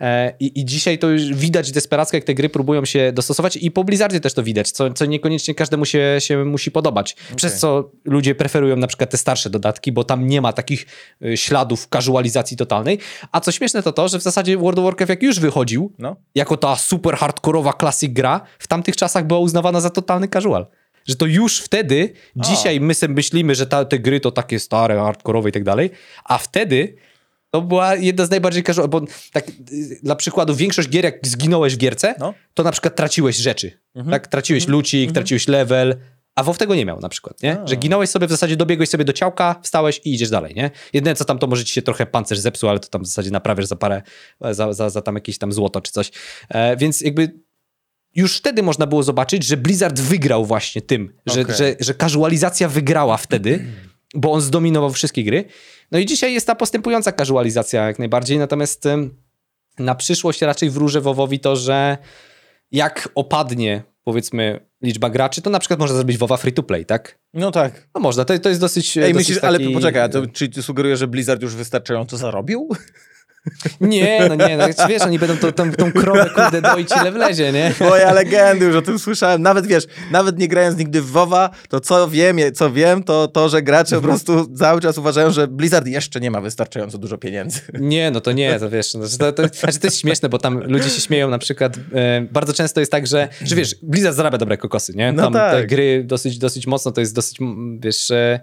E, I, I dzisiaj to już widać desperacko, jak te gry próbują się dostosować i po Blizzardzie też to widać, co, co niekoniecznie każdemu się, się musi podobać. Przez co ludzie preferują na przykład te starsze dodatki, bo tam nie ma takich y, śladów casualizacji totalnej. A co śmieszne to to, że w zasadzie World of Warcraft jak już wychodził, No. jako ta super hardkorowa classic gra, w tamtych czasach była uznawana za totalny casual. Że to już wtedy, dzisiaj my sobie myślimy, że ta, te gry to takie stare, hardkorowe i tak dalej, a wtedy to była jedna z najbardziej casual, bo tak y, dla przykładu większość gier, jak zginąłeś w gierce, No. to na przykład traciłeś rzeczy, tak? Traciłeś lucik, traciłeś level, a WoW tego nie miał na przykład, nie? A. Że ginąłeś sobie, w zasadzie dobiegłeś sobie do ciałka, wstałeś i idziesz dalej, nie? Jedyne co tam, to może ci się trochę pancerz zepsuł, ale to tam w zasadzie naprawiasz za parę, za, za, za tam jakieś tam złoto czy coś. E, więc jakby już wtedy można było zobaczyć, że Blizzard wygrał właśnie tym, że, Okej. że, że casualizacja wygrała wtedy, [CLEARS THROAT] bo on zdominował wszystkie gry. No i dzisiaj jest ta postępująca casualizacja jak najbardziej, natomiast na przyszłość raczej wróżę WoWowi to, że jak opadnie powiedzmy liczba graczy, to na przykład można zrobić WoWa free to play, tak? No tak. No można, to, to jest dosyć Ej, dosyć myślisz, ale taki... poczekaj, a to, czy ty sugerujesz, że Blizzard już wystarczająco zarobił? Nie, no nie, no, wiesz, oni będą tą, tą, tą krowę kurde doić ile wlezie, nie? Moja legendy, już o tym słyszałem. Nawet wiesz, nawet nie grając nigdy w WoWa, to co wiem, co wiem, to to, że gracze po prostu cały czas uważają, że Blizzard jeszcze nie ma wystarczająco dużo pieniędzy. Nie, no to nie, to wiesz, no, to, to, znaczy to jest śmieszne, bo tam ludzie się śmieją na przykład, e, bardzo często jest tak, że, że wiesz, Blizzard zarabia dobre kokosy, nie? No Tam tak. te gry dosyć, dosyć mocno, to jest dosyć, wiesz, e,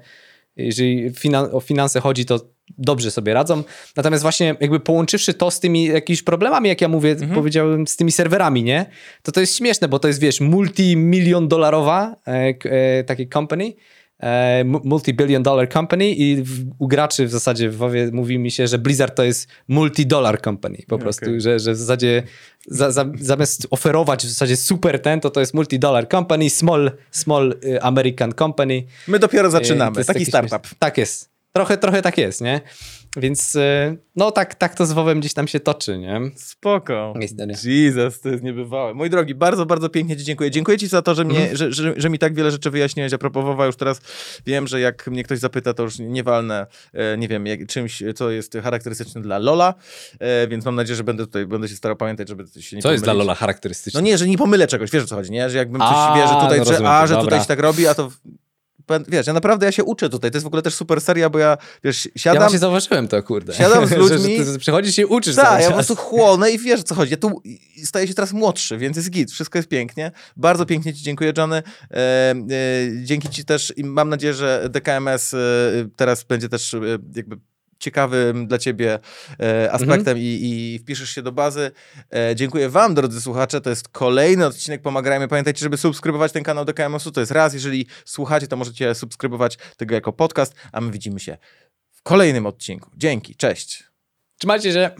jeżeli finan o finanse chodzi, to dobrze sobie radzą. Natomiast właśnie jakby połączywszy to z tymi jakimiś problemami, jak ja mówię, powiedziałem, z tymi serwerami, nie? To to jest śmieszne, bo to jest, wiesz, multimilion dolarowa e, e, taki company, e, mu- multi-billion dollar company i w, u graczy w zasadzie w WoWie mówi mi się, że Blizzard to jest multi-dollar company po prostu, Okej. że, że w zasadzie za, za, zamiast oferować w zasadzie super ten, to to jest multi-dollar company, small, small y, American company. My dopiero Y, zaczynamy. Taki startup. śmieszne. Tak jest. Trochę, trochę tak jest, nie? Więc y, no tak, tak to z WoWem gdzieś tam się toczy, nie? Spoko. Historia. Jesus, to jest niebywałe. Mój drogi, bardzo, bardzo pięknie ci dziękuję. Dziękuję ci za to, że, mnie, Mhm. że, że, że mi tak wiele rzeczy wyjaśniłeś a propos WoWa. Już teraz wiem, że jak mnie ktoś zapyta, to już nie walnę, e, nie wiem, jak, czymś, co jest charakterystyczne dla Lola, e, więc mam nadzieję, że będę tutaj, będę się starał pamiętać, żeby się nie Co jest dla pomylić. Lola charakterystyczne? No nie, że nie pomylę czegoś, wiesz o co chodzi, nie? Że jakbym coś, A, wie, że tutaj, no że, rozumiem a, to, że tutaj się tak robi, a to... Wiesz, ja naprawdę ja się uczę tutaj. To jest w ogóle też super seria, bo ja, wiesz, Ja siadam... właśnie zauważyłem to, kurde. Siadam z [LAUGHS] ludźmi- Że, ty przychodzisz i uczysz Tak, ja po prostu chłonę i wiesz o co chodzi. Ja tu staję się teraz młodszy, więc jest git, wszystko jest pięknie. Bardzo pięknie ci dziękuję, Johnny. E, e, dzięki ci też i mam nadzieję, że DKMS e, teraz będzie też e, jakby ciekawym dla ciebie e, aspektem i, i wpiszesz się do bazy. E, dziękuję wam, drodzy słuchacze. To jest kolejny odcinek Pomagrajmy. Pamiętajcie, żeby subskrybować ten kanał DKMS-u. To jest raz. Jeżeli słuchacie, to możecie subskrybować tego jako podcast, a my widzimy się w kolejnym odcinku. Dzięki, cześć. Trzymajcie się.